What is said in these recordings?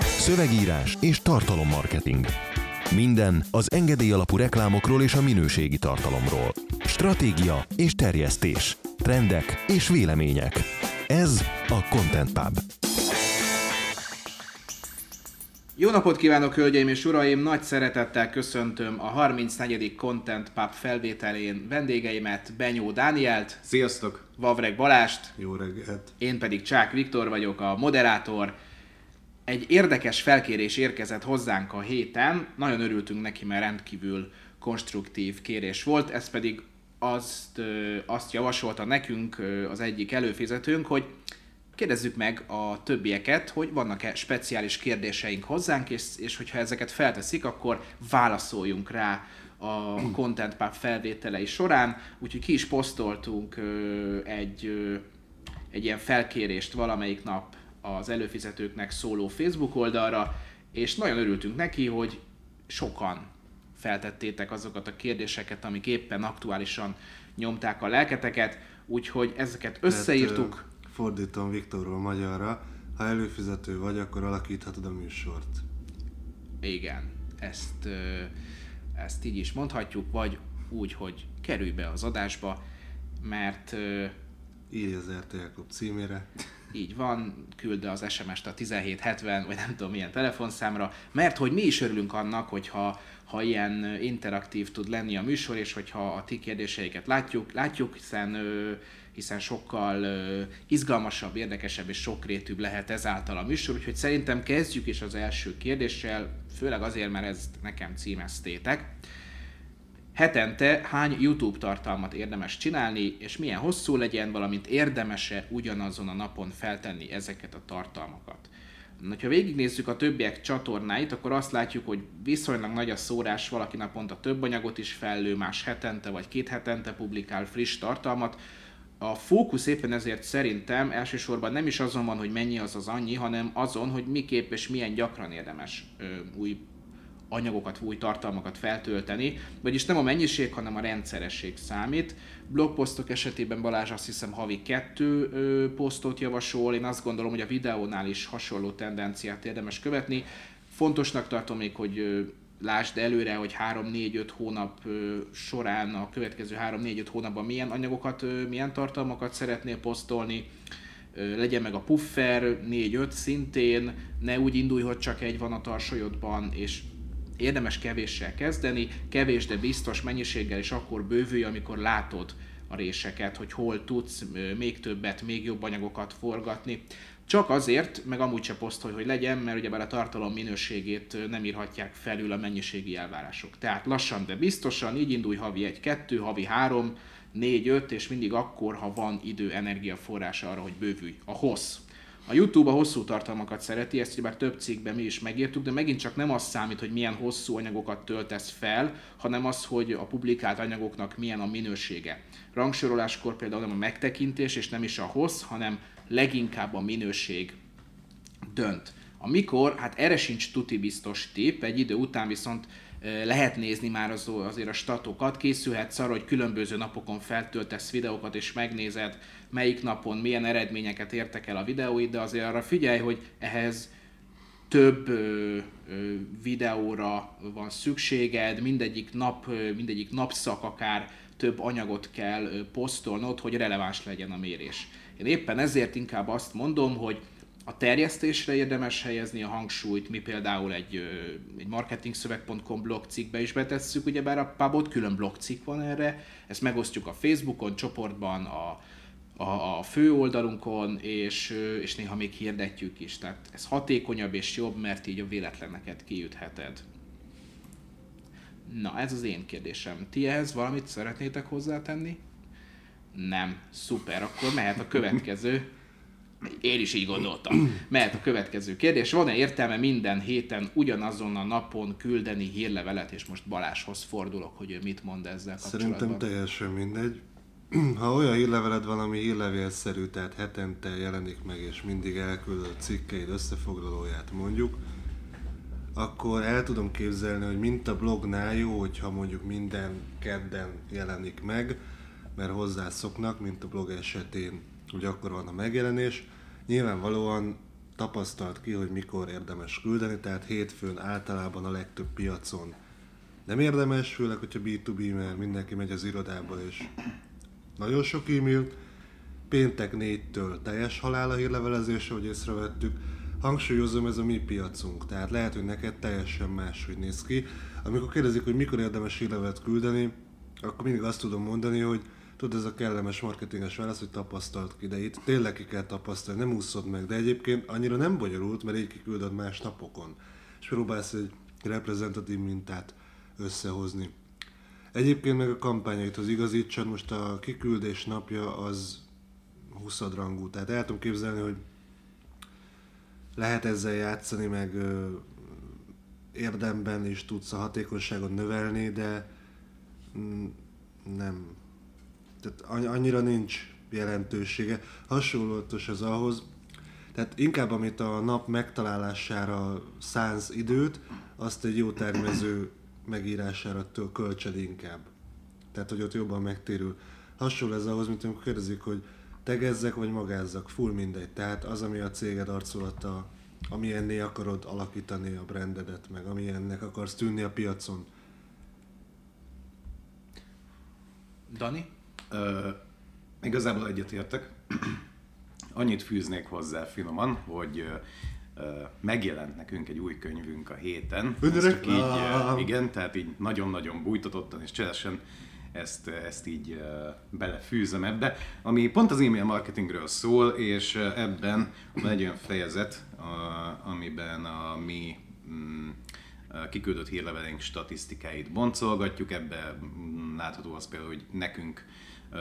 Szövegírás és tartalommarketing. Minden az engedély alapú reklámokról és a minőségi tartalomról. Stratégia és terjesztés. Trendek és vélemények. Ez a Content Pub. Jó napot kívánok, hölgyeim és uraim! Nagy szeretettel köszöntöm a 34. Content Pub felvételén vendégeimet, Benyó Dánielt, Sziasztok! Vavreg Balást, Jó reggelt! én pedig Csák Viktor vagyok, a moderátor. Egy érdekes felkérés érkezett hozzánk a héten, nagyon örültünk neki, mert rendkívül konstruktív kérés volt, ez pedig azt, azt javasolta nekünk az egyik előfizetőnk, hogy kérdezzük meg a többieket, hogy vannak-e speciális kérdéseink hozzánk, és, és hogyha ezeket felteszik, akkor válaszoljunk rá a Content Pub felvételei során, úgyhogy ki is posztoltunk egy, egy ilyen felkérést valamelyik nap az előfizetőknek szóló Facebook oldalra, és nagyon örültünk neki, hogy sokan feltettétek azokat a kérdéseket, amik éppen aktuálisan nyomták a lelketeket, úgyhogy ezeket összeírtuk. Tehát, fordítom Viktorról magyarra. Ha előfizető vagy, akkor alakíthatod a műsort. Igen, ezt, ezt így is mondhatjuk, vagy úgy, hogy kerülj be az adásba, mert Írj az RTL Klub címére. Így van, küld az SMS-t a 1770, vagy nem tudom milyen telefonszámra, mert hogy mi is örülünk annak, hogyha ha ilyen interaktív tud lenni a műsor, és hogyha a ti kérdéseiket látjuk, látjuk hiszen, hiszen sokkal izgalmasabb, érdekesebb és sokrétűbb lehet ezáltal a műsor, úgyhogy szerintem kezdjük is az első kérdéssel, főleg azért, mert ezt nekem címeztétek. Hetente hány YouTube tartalmat érdemes csinálni, és milyen hosszú legyen, valamint érdemese ugyanazon a napon feltenni ezeket a tartalmakat. Ha végignézzük a többiek csatornáit, akkor azt látjuk, hogy viszonylag nagy a szórás, valaki naponta több anyagot is fellő, más hetente vagy két hetente publikál friss tartalmat. A fókusz éppen ezért szerintem elsősorban nem is azon van, hogy mennyi az az annyi, hanem azon, hogy miképp és milyen gyakran érdemes ö, új anyagokat, új tartalmakat feltölteni, vagyis nem a mennyiség, hanem a rendszeresség számít. Blogposztok esetében Balázs azt hiszem havi kettő ö, posztot javasol, én azt gondolom, hogy a videónál is hasonló tendenciát érdemes követni. Fontosnak tartom még, hogy ö, lásd előre, hogy 3-4-5 hónap ö, során, a következő 3-4-5 hónapban milyen anyagokat, ö, milyen tartalmakat szeretnél posztolni, legyen meg a puffer, 4-5 szintén, ne úgy indulj, hogy csak egy van a tarsolyodban, és érdemes kevéssel kezdeni, kevés, de biztos mennyiséggel, és akkor bővülj, amikor látod a réseket, hogy hol tudsz még többet, még jobb anyagokat forgatni. Csak azért, meg amúgy se posztolj, hogy legyen, mert ugyebár a tartalom minőségét nem írhatják felül a mennyiségi elvárások. Tehát lassan, de biztosan, így indulj havi 1-2, havi 3, 4-5, és mindig akkor, ha van idő, energiaforrása arra, hogy bővülj. A hossz. A YouTube a hosszú tartalmakat szereti, ezt ugye már több cikkben mi is megírtuk, de megint csak nem az számít, hogy milyen hosszú anyagokat töltesz fel, hanem az, hogy a publikált anyagoknak milyen a minősége. Rangsoroláskor például nem a megtekintés, és nem is a hossz, hanem leginkább a minőség dönt. A mikor, hát erre sincs tuti biztos tipp, egy idő után viszont lehet nézni már az, azért a statokat, készülhetsz arra, hogy különböző napokon feltöltesz videókat, és megnézed, melyik napon milyen eredményeket értek el a videóid, de azért arra figyelj, hogy ehhez több ö, ö, videóra van szükséged, mindegyik nap, ö, mindegyik napszak akár több anyagot kell ö, posztolnod, hogy releváns legyen a mérés. Én éppen ezért inkább azt mondom, hogy a terjesztésre érdemes helyezni a hangsúlyt, mi például egy, egy marketingszöveg.com blog cikkbe is betesszük, ugyebár a pubot külön blog cikk van erre, ezt megosztjuk a Facebookon, csoportban, a, a, a fő oldalunkon, és, és néha még hirdetjük is. Tehát ez hatékonyabb és jobb, mert így a véletleneket kiütheted. Na, ez az én kérdésem. Ti ehhez valamit szeretnétek hozzátenni? Nem. Szuper, akkor mehet a következő. Én is így gondoltam. Mehet a következő kérdés. Van-e értelme minden héten ugyanazon a napon küldeni hírlevelet, és most Baláshoz fordulok, hogy ő mit mond ezzel kapcsolatban. Szerintem teljesen mindegy. Ha olyan hírleveled van, ami hírlevélszerű, tehát hetente jelenik meg, és mindig elküldöd cikkeid összefoglalóját mondjuk, akkor el tudom képzelni, hogy mint a blognál jó, hogyha mondjuk minden kedden jelenik meg, mert hozzászoknak, mint a blog esetén, hogy akkor van a megjelenés. Nyilvánvalóan tapasztalt ki, hogy mikor érdemes küldeni, tehát hétfőn általában a legtöbb piacon nem érdemes, főleg, hogyha B2B, mert mindenki megy az irodába, és nagyon sok e-mail. Péntek 4-től teljes halál a hírlevelezés, ahogy észrevettük. Hangsúlyozom, ez a mi piacunk, tehát lehet, hogy neked teljesen más, hogy néz ki. Amikor kérdezik, hogy mikor érdemes hírlevelet küldeni, akkor mindig azt tudom mondani, hogy tudod, ez a kellemes marketinges válasz, hogy tapasztalt ki, de itt tényleg ki kell tapasztalni, nem úszod meg, de egyébként annyira nem bonyolult, mert így kiküldöd más napokon. És próbálsz egy reprezentatív mintát összehozni. Egyébként meg a kampányaithoz igazítsad, most a kiküldés napja az 20 rangú, tehát el tudom képzelni, hogy lehet ezzel játszani, meg ö, érdemben is tudsz a hatékonyságot növelni, de mm, nem. Tehát annyira nincs jelentősége. Hasonlótos az ahhoz, tehát inkább amit a nap megtalálására szánsz időt, azt egy jó termező megírására költsed inkább. Tehát, hogy ott jobban megtérül. Hasonló ez ahhoz, mint amikor kérdezik, hogy tegezzek vagy magázzak, full mindegy. Tehát az, ami a céged arculata, amilyenné akarod alakítani a brandedet, meg amilyennek akarsz tűnni a piacon. Dani? Ö, igazából egyetértek. Annyit fűznék hozzá finoman, hogy megjelent nekünk egy új könyvünk a héten. Ezt így, igen, tehát így nagyon-nagyon bújtatottan és cselesen ezt, ezt így belefűzöm ebbe, ami pont az e-mail marketingről szól, és ebben van egy olyan fejezet, amiben a mi mm, kiküldött hírleveleink statisztikáit boncolgatjuk, ebbe mm, látható az például, hogy nekünk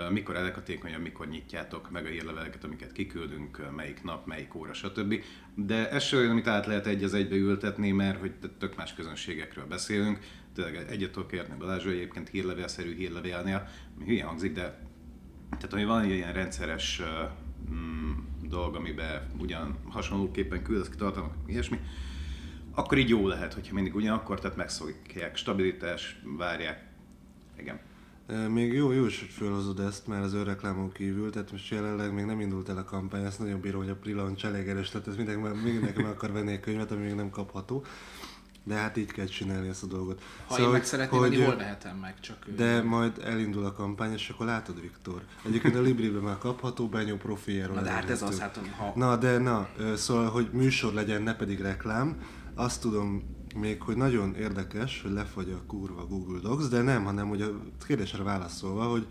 mikor elekatékonyabb, mikor nyitjátok meg a hírleveleket, amiket kiküldünk, melyik nap, melyik óra, stb. De ez sem olyan, amit át lehet egy az egybe ültetni, mert hogy tök más közönségekről beszélünk. Tényleg egyet tudok érni Balázs, hogy egyébként hírlevélszerű hírlevélnél, mi hülye hangzik, de tehát hogy van egy ilyen rendszeres mm, dolog, amiben ugyan hasonlóképpen küldesz ki tartalmak, ilyesmi, akkor így jó lehet, hogyha mindig ugyanakkor, tehát megszokják, stabilitás, várják. Igen. Még jó, jó is, hogy felhozod ezt már az önreklámon kívül, tehát most jelenleg még nem indult el a kampány, ezt nagyon bírom, hogy a pre elég erős, tehát ez mindenki, mindenki meg akar venni egy könyvet, ami még nem kapható. De hát így kell csinálni ezt a dolgot. Ha szóval, én meg szeretném hogy, venni, hol vehetem meg? Csak de ő... majd elindul a kampány, és akkor látod, Viktor. Egyébként a Libriben már kapható, benyó profiáról. Na de hát ez az, hát ha... Na de na, szóval, hogy műsor legyen, ne pedig reklám, azt tudom még, hogy nagyon érdekes, hogy lefagy a kurva Google Docs, de nem, hanem hogy a kérdésre válaszolva, hogy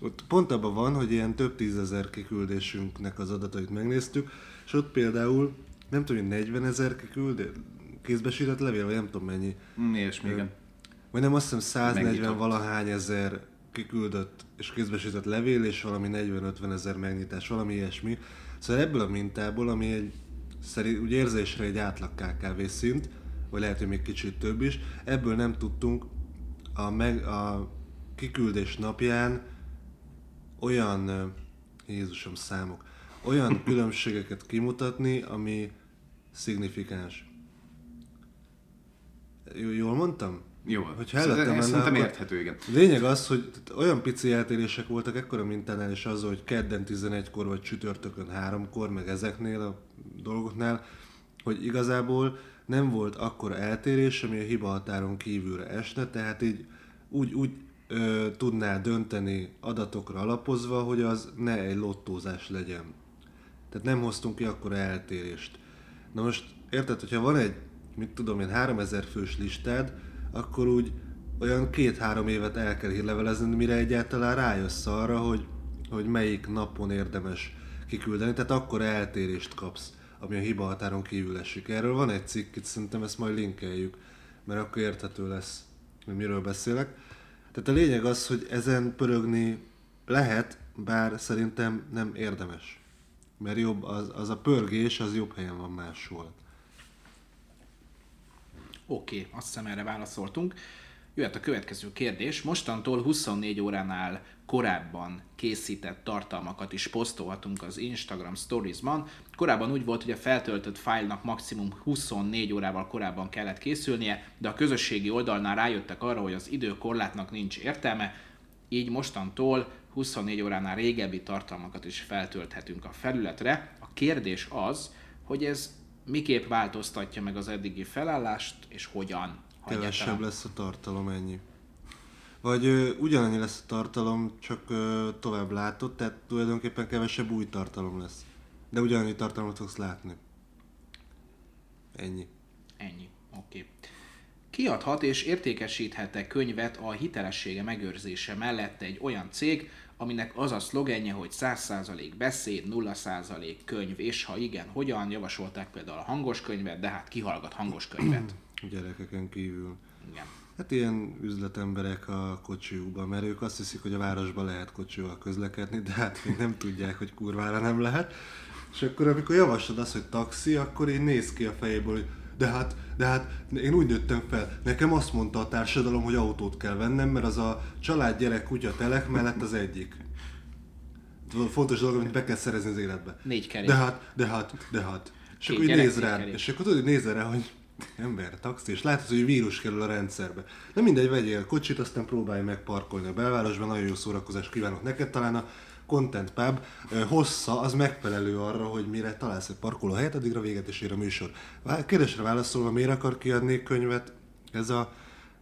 ott pont abban van, hogy ilyen több tízezer kiküldésünknek az adatait megnéztük, és ott például nem tudom, hogy 40 ezer kiküldés, kézbesített levél, vagy nem tudom mennyi. Mi és még. Vagy nem azt hiszem 140 Megnyitott. valahány ezer kiküldött és kézbesített levél, és valami 40-50 ezer megnyitás, valami ilyesmi. Szóval ebből a mintából, ami egy szerint úgy érzésre egy átlag KKV szint, vagy lehet, hogy még kicsit több is. Ebből nem tudtunk a, meg, a kiküldés napján olyan, Jézusom számok, olyan különbségeket kimutatni, ami szignifikáns. Jól mondtam? Jó, hogyha előttem szerintem érthető, igen. Lényeg az, hogy olyan pici eltérések voltak ekkora mintánál, és az, hogy kedden 11-kor vagy csütörtökön 3-kor, meg ezeknél a dolgoknál, hogy igazából nem volt akkora eltérés, ami a hiba határon kívülre esne, tehát így úgy, úgy ö, tudnál dönteni adatokra alapozva, hogy az ne egy lottózás legyen. Tehát nem hoztunk ki akkora eltérést. Na most érted, hogyha van egy, mit tudom én, 3000 fős listád, akkor úgy olyan két-három évet el kell hírlevelezni, mire egyáltalán rájössz arra, hogy, hogy melyik napon érdemes kiküldeni, tehát akkor eltérést kapsz ami a hiba határon kívül esik. Erről van egy cikk, itt szerintem ezt majd linkeljük, mert akkor érthető lesz, hogy miről beszélek. Tehát a lényeg az, hogy ezen pörögni lehet, bár szerintem nem érdemes. Mert jobb, az, az a pörgés, az jobb helyen van máshol. Oké, okay, azt hiszem erre válaszoltunk. Jöhet a következő kérdés. Mostantól 24 óránál korábban készített tartalmakat is posztolhatunk az Instagram Stories-ban. Korábban úgy volt, hogy a feltöltött fájlnak maximum 24 órával korábban kellett készülnie, de a közösségi oldalnál rájöttek arra, hogy az időkorlátnak nincs értelme, így mostantól 24 óránál régebbi tartalmakat is feltölthetünk a felületre. A kérdés az, hogy ez miképp változtatja meg az eddigi felállást, és hogyan. Kevesebb lesz a tartalom, ennyi. Vagy ö, ugyanannyi lesz a tartalom, csak ö, tovább látod, tehát tulajdonképpen kevesebb új tartalom lesz. De ugyanannyi tartalmat fogsz látni. Ennyi. Ennyi. Oké. Okay. Kiadhat és értékesíthet-e könyvet a hitelessége megőrzése mellett egy olyan cég, aminek az a szlogenje, hogy 100% beszéd, 0% könyv, és ha igen, hogyan javasolták például a hangos könyvet, de hát kihallgat hangos könyvet. Gyerekeken kívül. Igen. Hát ilyen üzletemberek a kocsiukban, mert ők azt hiszik, hogy a városban lehet kocsival közlekedni, de hát még nem tudják, hogy kurvára nem lehet. És akkor amikor javaslod azt, hogy taxi, akkor én néz ki a fejéből, hogy de hát, de hát én úgy nőttem fel, nekem azt mondta a társadalom, hogy autót kell vennem, mert az a család gyerek kutya telek mellett az egyik. Fontos dolog, amit be kell szerezni az életbe. Négy kerék. De hát, de hát, de hát. És Két akkor így néz rá, és akkor tudod, hogy nézel rá, hogy ember, taxi, és látod, hogy vírus kerül a rendszerbe. De mindegy, vegyél kocsit, aztán próbálj meg parkolni a belvárosban, nagyon jó szórakozást kívánok neked, talán a Content Pub hossza az megfelelő arra, hogy mire találsz egy parkolóhelyet, addigra véget is ér a műsor. Kérdésre válaszolva, miért akar kiadni könyvet ez a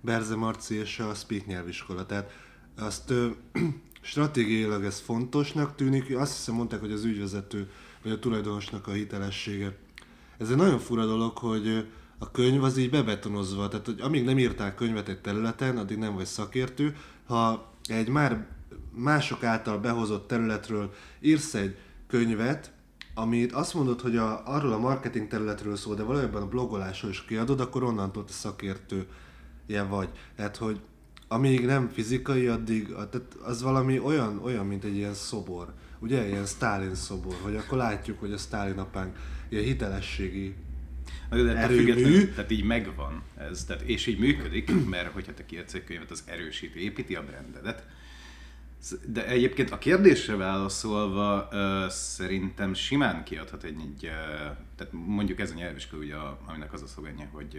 Berze Marci és a Speak nyelviskola? Tehát azt ö, stratégiailag ez fontosnak tűnik, azt hiszem mondták, hogy az ügyvezető vagy a tulajdonosnak a hitelessége. Ez egy nagyon fura dolog, hogy a könyv az így bebetonozva, tehát hogy amíg nem írtál könyvet egy területen, addig nem vagy szakértő. Ha egy már mások által behozott területről írsz egy könyvet, amit azt mondod, hogy a, arról a marketing területről szól, de valójában a blogolásról is kiadod, akkor onnantól te szakértője vagy. Tehát, hogy amíg nem fizikai, addig tehát az valami olyan, olyan, mint egy ilyen szobor. Ugye, ilyen Stalin szobor, hogy akkor látjuk, hogy a Stalin apánk ilyen hitelességi Na, De Erőmű. tehát így megvan ez, tehát, és így működik, mert hogyha te kiadsz egy könyvet, az erősíti, építi a brandedet. De egyébként a kérdésre válaszolva szerintem simán kiadhat egy, egy tehát mondjuk ez a nyelviskola, ugye, a- aminek az a szlogenje, hogy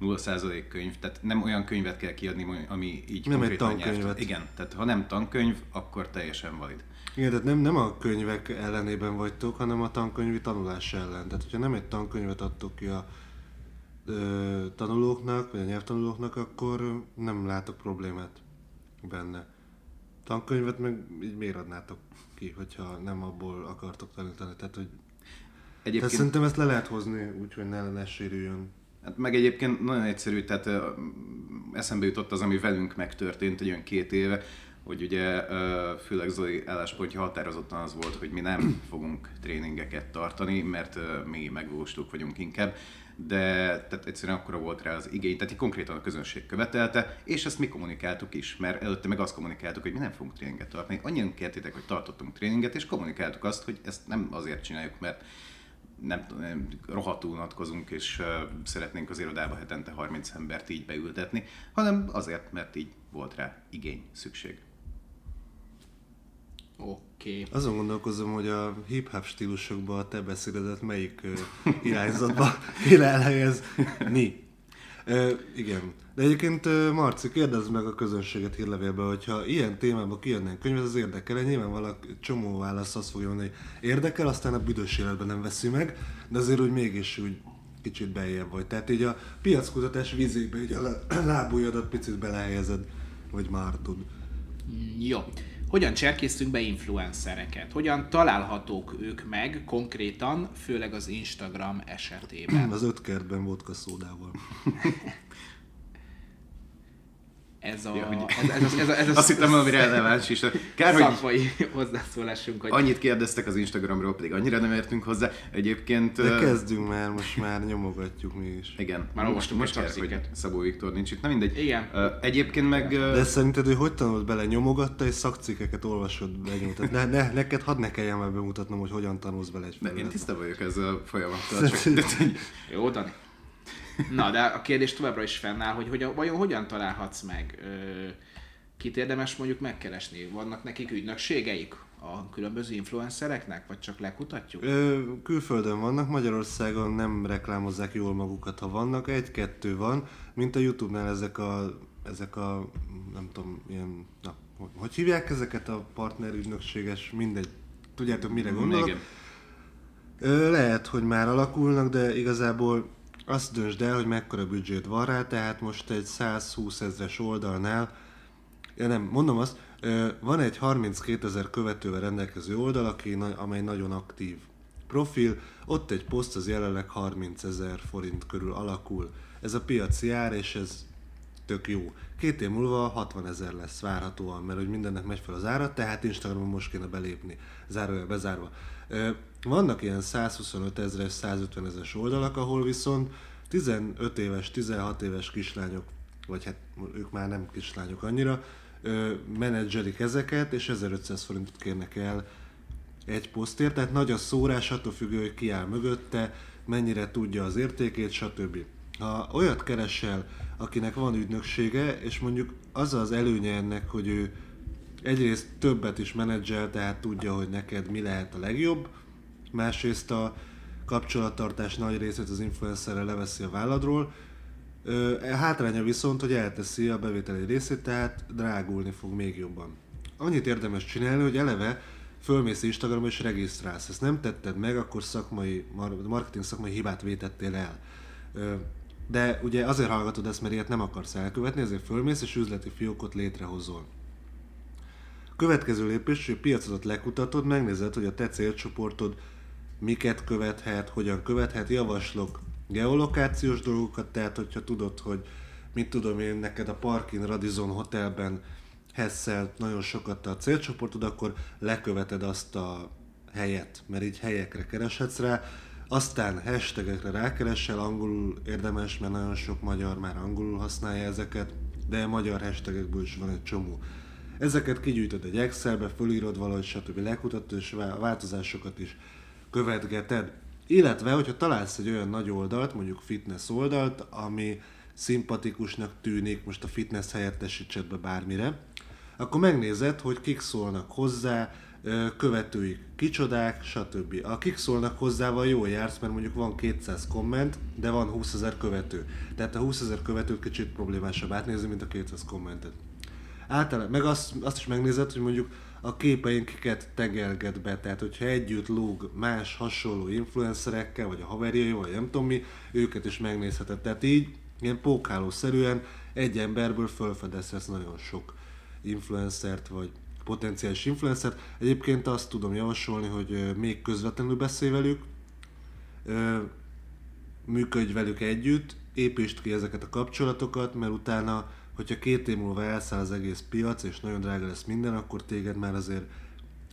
ö, 0% könyv, tehát nem olyan könyvet kell kiadni, ami így Nem egy konkrétan tankönyvet. nyelvtan- Igen, tehát ha nem tankönyv, akkor teljesen valid. Igen, tehát nem, nem a könyvek ellenében vagytok, hanem a tankönyvi tanulás ellen. Tehát, hogyha nem egy tankönyvet adtok ki a ö, tanulóknak, vagy a nyelvtanulóknak, akkor nem látok problémát benne. Tankönyvet meg így miért adnátok ki, hogyha nem abból akartok tanítani. Tehát, hogy tehát Egyébként szerintem ezt le lehet hozni úgy, hogy ne, ne sérüljön. Hát meg egyébként nagyon egyszerű, tehát eszembe jutott az, ami velünk megtörtént egy olyan két éve, hogy ugye főleg Zoli álláspontja határozottan az volt, hogy mi nem fogunk tréningeket tartani, mert mi megvalósítók vagyunk inkább, de tehát egyszerűen akkora volt rá az igény, tehát konkrétan a közönség követelte, és ezt mi kommunikáltuk is, mert előtte meg azt kommunikáltuk, hogy mi nem fogunk tréninget tartani. Annyian kértétek, hogy tartottunk tréninget, és kommunikáltuk azt, hogy ezt nem azért csináljuk, mert nem tudom, rohadtul unatkozunk, és uh, szeretnénk az irodába hetente 30 embert így beültetni, hanem azért, mert így volt rá igény, szükség. Oké. Okay. Azon gondolkozom, hogy a hip-hop stílusokban a te beszédedet melyik ö, irányzatba kéne elhelyezni. Ö, igen. De egyébként ö, Marci, kérdezd meg a közönséget hírlevélbe, hogyha ilyen témában kijönnénk könyvet, az érdekel nyilván valaki csomó válasz azt fogja mondani, hogy érdekel, aztán a büdös életben nem veszi meg, de azért úgy mégis úgy kicsit beljebb vagy. Tehát így a piackutatás vízébe így a lá- lábujjadat picit belehelyezed, hogy már tud. Jó. Hogyan cserkésztünk be influencereket? Hogyan találhatók ők meg konkrétan, főleg az Instagram esetében? Az öt kertben vodka szódával. Ez a... Ja, hogy- ez, ez, ez, ez, ez, ez Azt hittem valami releváns is. Kár, hogy hozzászólásunk, hogy annyit kérdeztek az Instagramról, pedig annyira nem értünk hozzá. Egyébként... De kezdünk már, most már nyomogatjuk mi is. Igen, Már most egy kár, hogy. Szabó Viktor nincs itt. Na mindegy. Igen. Egyébként meg... De szerinted ő hogy tanult bele? Nyomogatta és szakcikkeket olvasod benyújtott. Ne, ne, neked hadd ne kelljen már bemutatnom, hogy hogyan tanulsz bele egy de én tisztában vagyok ezzel a folyamattal. Csak, Jó, Dani. Na, de a kérdés továbbra is fennáll, hogy hogyan, vajon hogyan találhatsz meg? Ö, kit érdemes mondjuk megkeresni? Vannak nekik ügynökségeik a különböző influencereknek, vagy csak lekutatjuk? Ö, külföldön vannak, Magyarországon nem reklámozzák jól magukat, ha vannak. Egy-kettő van, mint a Youtube-nál ezek a, ezek a nem tudom, ilyen, na, hogy, hívják ezeket a partnerügynökséges, mindegy. Tudjátok, mire gondolok? Igen. Lehet, hogy már alakulnak, de igazából azt döntsd el, hogy mekkora büdzsét van rá, tehát most egy 120 ezres oldalnál, ja nem, mondom azt, van egy 32 ezer követővel rendelkező oldal, aki, amely nagyon aktív profil, ott egy poszt az jelenleg 30 ezer forint körül alakul. Ez a piaci ár, és ez tök jó. Két év múlva 60 ezer lesz várhatóan, mert hogy mindennek megy fel az ára, tehát Instagramon most kéne belépni, zárója bezárva. Vannak ilyen 125 ezeres, 150 ezeres oldalak, ahol viszont 15 éves, 16 éves kislányok, vagy hát ők már nem kislányok annyira, menedzselik ezeket, és 1500 forintot kérnek el egy posztért, tehát nagy a szórás, attól függő, hogy ki áll mögötte, mennyire tudja az értékét, stb. Ha olyat keresel, akinek van ügynöksége, és mondjuk az az előnye ennek, hogy ő egyrészt többet is menedzsel, tehát tudja, hogy neked mi lehet a legjobb, másrészt a kapcsolattartás nagy részét az influencerre leveszi a válladról, e hátránya viszont, hogy elteszi a bevételi részét, tehát drágulni fog még jobban. Annyit érdemes csinálni, hogy eleve fölmész Instagramra és regisztrálsz. Ezt nem tetted meg, akkor szakmai, marketing szakmai hibát vétettél el. De ugye azért hallgatod ezt, mert ilyet nem akarsz elkövetni, ezért fölmész és üzleti fiókot létrehozol. Következő lépés, hogy a piacodat lekutatod, megnézed, hogy a te célcsoportod miket követhet, hogyan követhet, javaslok geolokációs dolgokat, tehát hogyha tudod, hogy mit tudom én, neked a Parkin Radisson Hotelben Hessel nagyon sokat a célcsoportod, akkor leköveted azt a helyet, mert így helyekre kereshetsz rá, aztán hashtagekre rákeresel, angolul érdemes, mert nagyon sok magyar már angolul használja ezeket, de magyar hashtagekből is van egy csomó. Ezeket kigyűjtöd egy Excelbe, fölírod valahogy, stb. lekutatod, és változásokat is követgeted. Illetve, hogyha találsz egy olyan nagy oldalt, mondjuk fitness oldalt, ami szimpatikusnak tűnik, most a fitness helyettesítsed be bármire, akkor megnézed, hogy kik szólnak hozzá, követőik kicsodák, stb. A kik szólnak hozzával jól jársz, mert mondjuk van 200 komment, de van 20 ezer követő. Tehát a 20 ezer követőt kicsit problémásabb átnézni, mint a 200 kommentet. Általában, meg azt, azt is megnézed, hogy mondjuk a képeinket tegelget be, tehát hogyha együtt lóg más hasonló influencerekkel, vagy a haverjai, vagy nem tudom mi, őket is megnézheted. Tehát így, ilyen pókhálószerűen egy emberből felfedezhetsz nagyon sok influencert, vagy potenciális influencert. Egyébként azt tudom javasolni, hogy még közvetlenül beszélj velük, működj velük együtt, építsd ki ezeket a kapcsolatokat, mert utána hogyha két év múlva elszáll az egész piac, és nagyon drága lesz minden, akkor téged már azért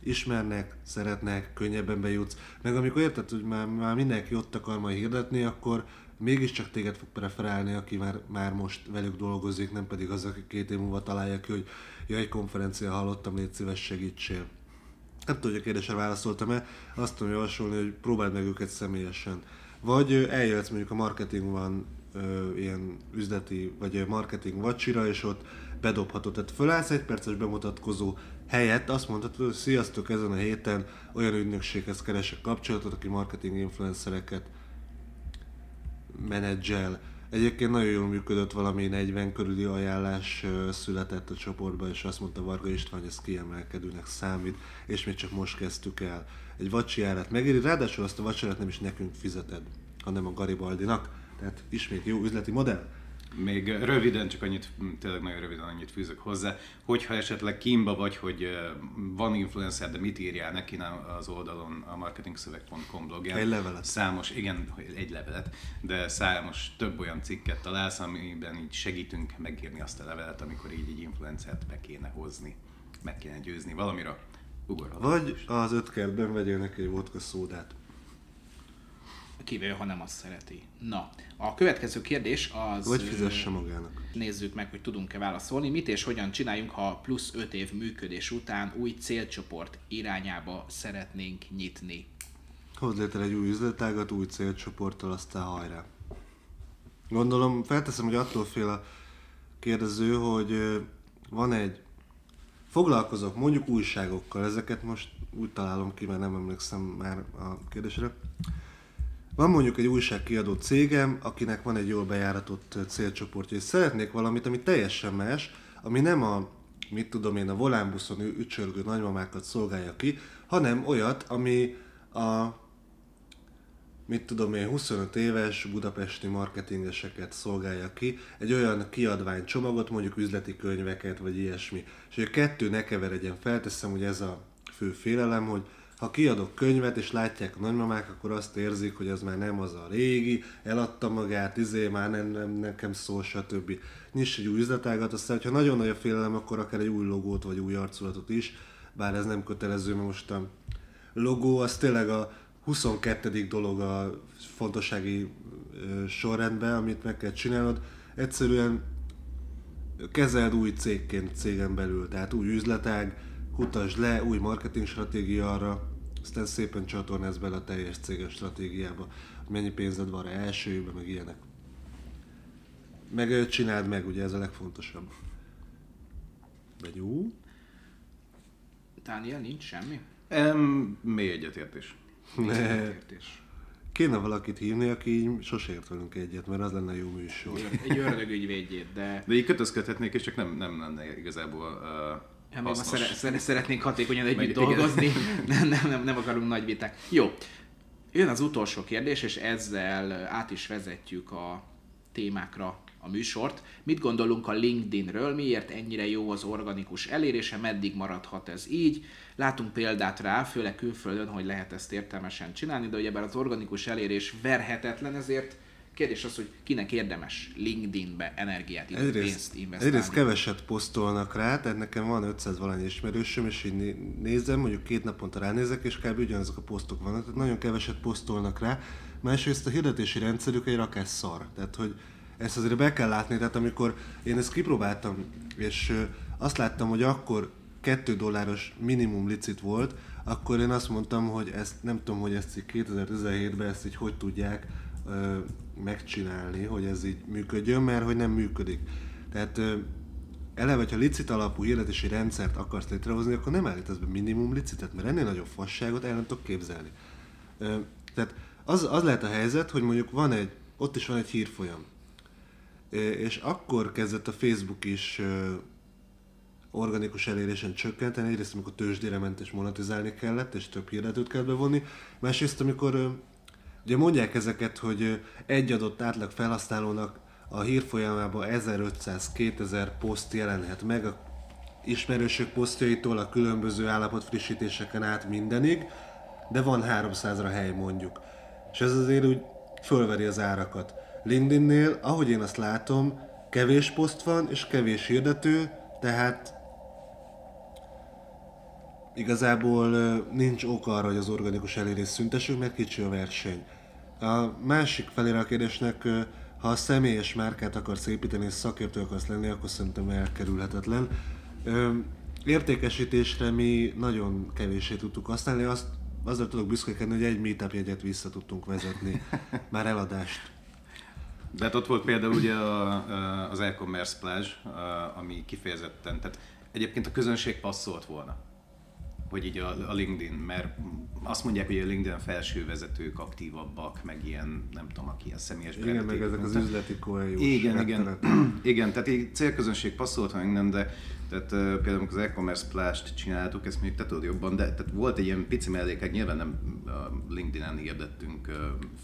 ismernek, szeretnek, könnyebben bejutsz. Meg amikor érted, hogy már, már mindenki ott akar majd hirdetni, akkor mégiscsak téged fog preferálni, aki már, már most velük dolgozik, nem pedig az, aki két év múlva találja ki, hogy ja, egy konferencia hallottam, légy szíves, segítsél. Nem tudom, hogy a kérdésre válaszoltam-e, azt tudom javasolni, hogy próbáld meg őket személyesen. Vagy eljöhetsz mondjuk a marketing van ö, ilyen üzleti vagy marketing vacsira, és ott bedobhatod. Tehát fölállsz egy perces bemutatkozó helyett, azt mondhatod, hogy sziasztok, ezen a héten olyan ügynökséghez keresek kapcsolatot, aki marketing influencereket menedzsel. Egyébként nagyon jól működött, valami 40 körüli ajánlás született a csoportban, és azt mondta Varga István, hogy ez kiemelkedőnek számít, és még csak most kezdtük el. Egy vacsi árát megéri, ráadásul azt a vacsorát nem is nekünk fizeted, hanem a Garibaldinak tehát ismét jó üzleti modell. Még röviden, csak annyit, tényleg nagyon röviden annyit fűzök hozzá, hogyha esetleg kínba vagy, hogy van influencer, de mit írjál neki az oldalon a marketingszöveg.com blogján. Egy levelet. Számos, igen, egy levelet, de számos több olyan cikket találsz, amiben így segítünk megírni azt a levelet, amikor így egy influencert be kéne hozni, meg kéne győzni valamira. Ugorhat. Vagy az öt kertben vegyél neki egy vodka szódát kivéve, ha nem azt szereti. Na, a következő kérdés az... Vagy fizesse magának. Nézzük meg, hogy tudunk-e válaszolni. Mit és hogyan csináljunk, ha plusz 5 év működés után új célcsoport irányába szeretnénk nyitni? Hoz létre egy új üzletágat, új célcsoporttal, aztán hajrá. Gondolom, felteszem, hogy attól fél a kérdező, hogy van egy foglalkozok mondjuk újságokkal, ezeket most úgy találom ki, mert nem emlékszem már a kérdésre. Van mondjuk egy újságkiadó cégem, akinek van egy jól bejáratott célcsoportja, és szeretnék valamit, ami teljesen más, ami nem a, mit tudom én, a volánbuszon ücsörgő nagymamákat szolgálja ki, hanem olyat, ami a mit tudom én, 25 éves budapesti marketingeseket szolgálja ki, egy olyan kiadványcsomagot, mondjuk üzleti könyveket, vagy ilyesmi. És hogy a kettő ne keveredjen, felteszem, hogy ez a fő félelem, hogy ha kiadok könyvet, és látják a nagymamák, akkor azt érzik, hogy az már nem az a régi, eladta magát, izé, már nem, nem nekem szól, stb. Nyiss egy új üzletágat, aztán, ha nagyon nagy a félelem, akkor akár egy új logót, vagy új arculatot is, bár ez nem kötelező, mert most a logó az tényleg a 22. dolog a fontossági sorrendben, amit meg kell csinálnod. Egyszerűen kezeld új cégként cégen belül, tehát új üzletág, kutasd le, új marketing stratégia arra, aztán szépen csatornáz bele a teljes céges stratégiába, hogy mennyi pénzed van rá első évben, meg ilyenek. Meg csináld meg, ugye ez a legfontosabb. Vagy jó? Dániel, nincs semmi? Um, mély egyetértés. Ne. Kéne valakit hívni, aki így sose ért velünk egyet, mert az lenne jó műsor. Egy ördögügyvédjét, de... De így kötözködhetnék, és csak nem, nem lenne igazából uh, Ja, mi ma szere- szeretnénk hatékonyan együtt Meg, dolgozni, nem, nem, nem, nem akarunk nagy viták. Jó, jön az utolsó kérdés, és ezzel át is vezetjük a témákra a műsort. Mit gondolunk a LinkedInről, miért ennyire jó az organikus elérése, meddig maradhat ez így? Látunk példát rá, főleg külföldön, hogy lehet ezt értelmesen csinálni, de ugyebár az organikus elérés verhetetlen, ezért Kérdés az, hogy kinek érdemes LinkedInbe energiát, egyrészt, pénzt investálni. Egyrészt keveset posztolnak rá, tehát nekem van 500 valány ismerősöm, és így nézem, mondjuk két naponta ránézek, és kb. ugyanazok a posztok vannak, tehát nagyon keveset posztolnak rá. Másrészt a hirdetési rendszerük egy rakás szar, tehát hogy ezt azért be kell látni, tehát amikor én ezt kipróbáltam, és azt láttam, hogy akkor 2 dolláros minimum licit volt, akkor én azt mondtam, hogy ezt nem tudom, hogy ezt 2017-ben ezt így hogy tudják megcsinálni, hogy ez így működjön, mert hogy nem működik. Tehát eleve, ha licit alapú hirdetési rendszert akarsz létrehozni, akkor nem állítasz be minimum licitet, mert ennél nagyobb fasságot el nem tudok képzelni. Tehát az, az lehet a helyzet, hogy mondjuk van egy, ott is van egy hírfolyam, és akkor kezdett a Facebook is organikus elérésen csökkenteni, egyrészt amikor tőzsdére ment és monetizálni kellett, és több hirdetőt kell bevonni, másrészt amikor ugye mondják ezeket, hogy egy adott átlag felhasználónak a hírfolyamában 1500-2000 poszt jelenhet meg a ismerősök posztjaitól a különböző állapot frissítéseken át mindenig, de van 300-ra hely mondjuk. És ez azért úgy fölveri az árakat. LinkedInnél, ahogy én azt látom, kevés poszt van és kevés hirdető, tehát igazából nincs ok arra, hogy az organikus elérés szüntessük, mert kicsi a verseny. A másik felére a kérdésnek, ha a személyes márkát akarsz építeni és szakértő akarsz lenni, akkor szerintem elkerülhetetlen. Értékesítésre mi nagyon kevéssé tudtuk használni, azt azzal tudok büszkekedni, hogy egy meetup jegyet vissza tudtunk vezetni, már eladást. De hát ott volt például ugye az e-commerce plázs, ami kifejezetten, tehát egyébként a közönség passzolt volna hogy így a, a LinkedIn, mert azt mondják, hogy a LinkedIn felső vezetők aktívabbak, meg ilyen, nem tudom, aki ilyen személyes Igen, meg ezek az üzleti koeljós Igen, igen, igen, tehát így célközönség passzolt, ha nem, de tehát uh, például amikor az e-commerce plást csináltuk, ezt még te tudod jobban, de tehát volt egy ilyen pici mellékek, nyilván nem uh, LinkedIn-en hirdettünk uh,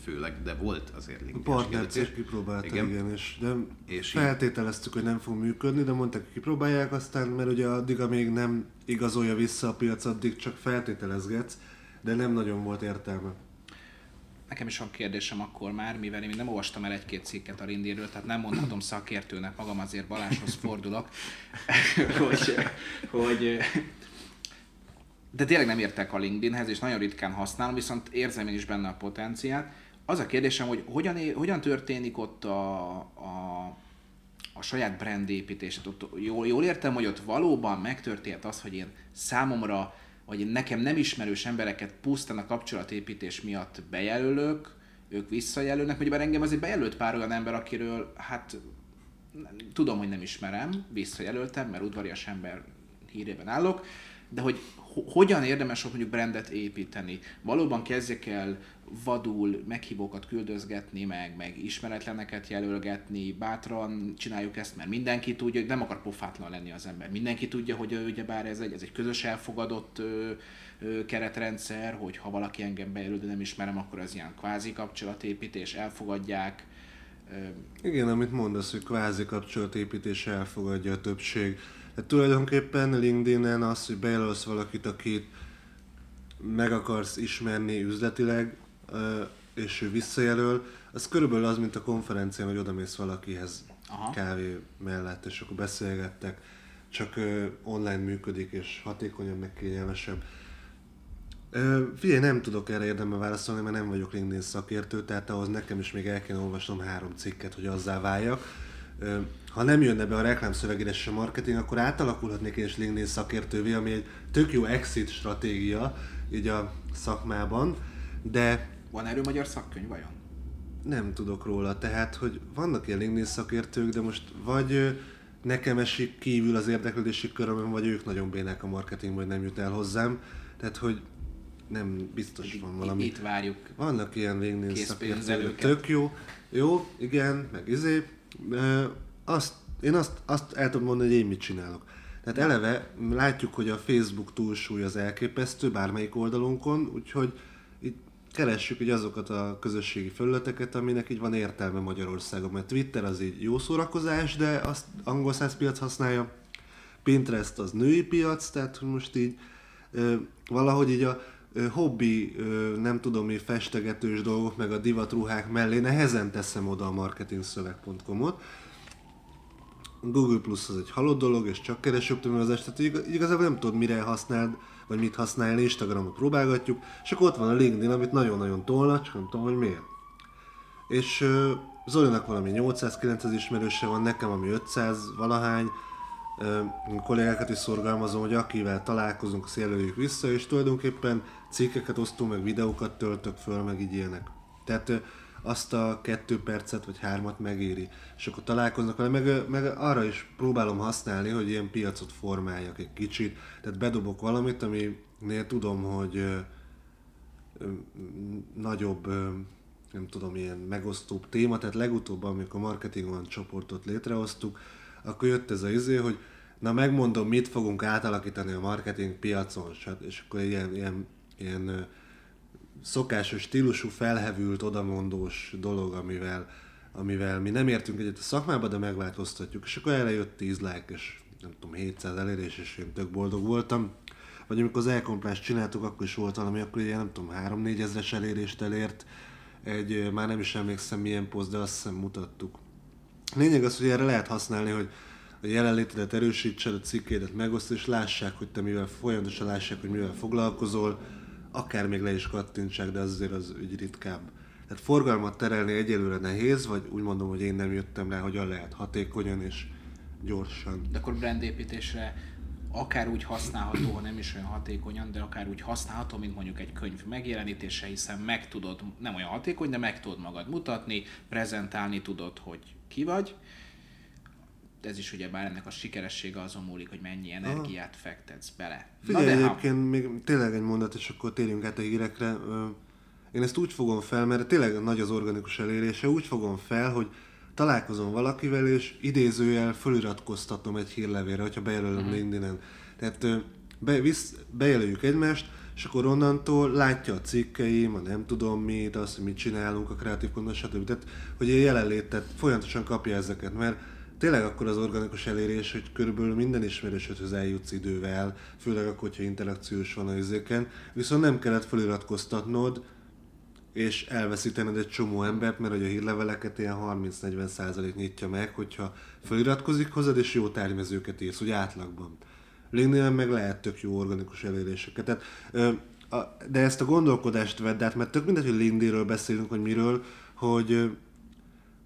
főleg, de volt azért LinkedIn. A partnercég kipróbálta, igen, igen és, de és feltételeztük, hogy nem fog működni, de mondták, hogy kipróbálják, aztán, mert ugye addig, amíg nem igazolja vissza a piac, addig csak feltételezgetsz, de nem nagyon volt értelme. Nekem is van kérdésem akkor már, mivel én nem olvastam el egy-két cikket a Rindéről, tehát nem mondhatom szakértőnek, magam azért Balázshoz fordulok, hogy, hogy de tényleg nem értek a LinkedInhez, és nagyon ritkán használom, viszont érzem én is benne a potenciát. Az a kérdésem, hogy hogyan, hogyan történik ott a, a, a saját brand építés. Ott, jól, jól értem, hogy ott valóban megtörtént az, hogy én számomra hogy nekem nem ismerős embereket pusztán a kapcsolatépítés miatt bejelölök, ők visszajelölnek, hogy bár engem azért bejelölt pár olyan ember, akiről hát tudom, hogy nem ismerem, visszajelöltem, mert udvarias ember hírében állok, de hogy hogyan érdemes mondjuk brandet építeni. Valóban kezdjek el vadul meghívókat küldözgetni, meg, meg ismeretleneket jelölgetni, bátran csináljuk ezt, mert mindenki tudja, hogy nem akar pofátlan lenni az ember. Mindenki tudja, hogy ugyebár ez egy, ez egy közös elfogadott ö, ö, keretrendszer, hogy ha valaki engem bejelöl, de nem ismerem, akkor az ilyen kvázi kapcsolatépítés, elfogadják. Igen, amit mondasz, hogy kvázi kapcsolatépítés elfogadja a többség. Tehát tulajdonképpen LinkedIn-en az, hogy bejelölsz valakit, akit meg akarsz ismerni üzletileg, és ő visszajelöl, az körülbelül az, mint a konferencián, hogy odamész valakihez Aha. kávé mellett, és akkor beszélgettek, csak online működik, és hatékonyabb, meg kényelmesebb. Figyelj, nem tudok erre érdemben válaszolni, mert nem vagyok LinkedIn szakértő, tehát ahhoz nekem is még el kéne olvasnom három cikket, hogy azzá váljak. Ha nem jönne be a reklámszövegéres a marketing, akkor átalakulhatnék én is LinkedIn szakértővé, ami egy tök jó exit stratégia így a szakmában, de... Van erről magyar szakkönyv vajon? Nem tudok róla, tehát, hogy vannak ilyen LinkedIn szakértők, de most vagy nekem esik kívül az érdeklődési körömön, vagy ők nagyon bénák a marketingben, hogy nem jut el hozzám. Tehát, hogy nem biztos van valami. Itt várjuk. Vannak ilyen LinkedIn szakértők, tök jó. Jó, igen, meg izé. Azt, én azt, azt el tudom mondani, hogy én mit csinálok. Tehát eleve látjuk, hogy a Facebook túlsúly az elképesztő bármelyik oldalunkon, úgyhogy keressük így azokat a közösségi felületeket, aminek így van értelme Magyarországon, mert Twitter az így jó szórakozás, de azt angol száz piac használja, Pinterest az női piac, tehát most így ö, valahogy így a ö, hobbi, ö, nem tudom mi, festegetős dolgok, meg a divatruhák mellé nehezen teszem oda a marketingszöveg.com-ot, Google Plus az egy halott dolog, és csak keresőoptimizálás, tehát igazából nem tudod mire használd, vagy mit használni, Instagramot próbálgatjuk, és akkor ott van a LinkedIn, amit nagyon-nagyon tolna, csak nem tudom, hogy miért. És uh, Zolinak valami 800-900 ismerőse van, nekem ami 500 valahány, uh, kollégákat is szorgalmazom, hogy akivel találkozunk, azt jelöljük vissza, és tulajdonképpen cikkeket osztunk, meg videókat töltök föl, meg így ilyenek. Tehát uh, azt a kettő percet vagy hármat megéri. És akkor találkoznak vele, meg, meg arra is próbálom használni, hogy ilyen piacot formáljak egy kicsit. Tehát bedobok valamit, aminél tudom, hogy ö, ö, nagyobb, ö, nem tudom, ilyen megosztóbb téma. Tehát legutóbb, amikor Marketing One csoportot létrehoztuk, akkor jött ez a izé, hogy na megmondom, mit fogunk átalakítani a marketing piacon, és akkor ilyen, ilyen, ilyen szokásos stílusú, felhevült, odamondós dolog, amivel, amivel mi nem értünk egyet a szakmába, de megváltoztatjuk. És akkor erre jött 10 like, és nem tudom, 700 elérés, és én tök boldog voltam. Vagy amikor az elkomplást csináltuk, akkor is volt valami, akkor ilyen nem tudom, 3-4 ezres elérést elért. Egy, már nem is emlékszem milyen poszt, de azt hiszem mutattuk. Lényeg az, hogy erre lehet használni, hogy a jelenlétedet erősítsed, a cikkédet megosztod, és lássák, hogy te mivel folyamatosan lássák, hogy mivel foglalkozol, akár még le is kattintsák, de az azért az ügy ritkább. Tehát forgalmat terelni egyelőre nehéz, vagy úgy mondom, hogy én nem jöttem rá, hogyan lehet hatékonyan és gyorsan. De akkor brandépítésre akár úgy használható, ha nem is olyan hatékonyan, de akár úgy használható, mint mondjuk egy könyv megjelenítése, hiszen meg tudod, nem olyan hatékony, de meg tudod magad mutatni, prezentálni tudod, hogy ki vagy, ez is ugye bár ennek a sikeressége azon múlik, hogy mennyi energiát Aha. fektetsz bele. Figyelj, Na, de egyébként ha... még tényleg egy mondat, és akkor térjünk át a hírekre. Én ezt úgy fogom fel, mert tényleg nagy az organikus elérése, úgy fogom fel, hogy találkozom valakivel, és idézőjel föliratkoztatom egy hírlevélre, hogyha bejelölöm uh-huh. LinkedIn-en. Tehát be, visz, bejelöljük egymást, és akkor onnantól látja a cikkeim, a nem tudom mit, azt, hogy mit csinálunk, a kreatív kondos, stb. Tehát, hogy a jelenlétet folyamatosan kapja ezeket, mert tényleg akkor az organikus elérés, hogy körülbelül minden ismerősödhöz eljutsz idővel, főleg akkor, hogyha interakciós van a izéken, viszont nem kellett feliratkoztatnod, és elveszítened egy csomó embert, mert hogy a hírleveleket ilyen 30-40% nyitja meg, hogyha feliratkozik hozzád, és jó tárgymezőket írsz, úgy átlagban. linkedin meg lehet tök jó organikus eléréseket. Tehát, de ezt a gondolkodást vedd át, mert tök mindegy, hogy LinkedInről beszélünk, hogy miről, hogy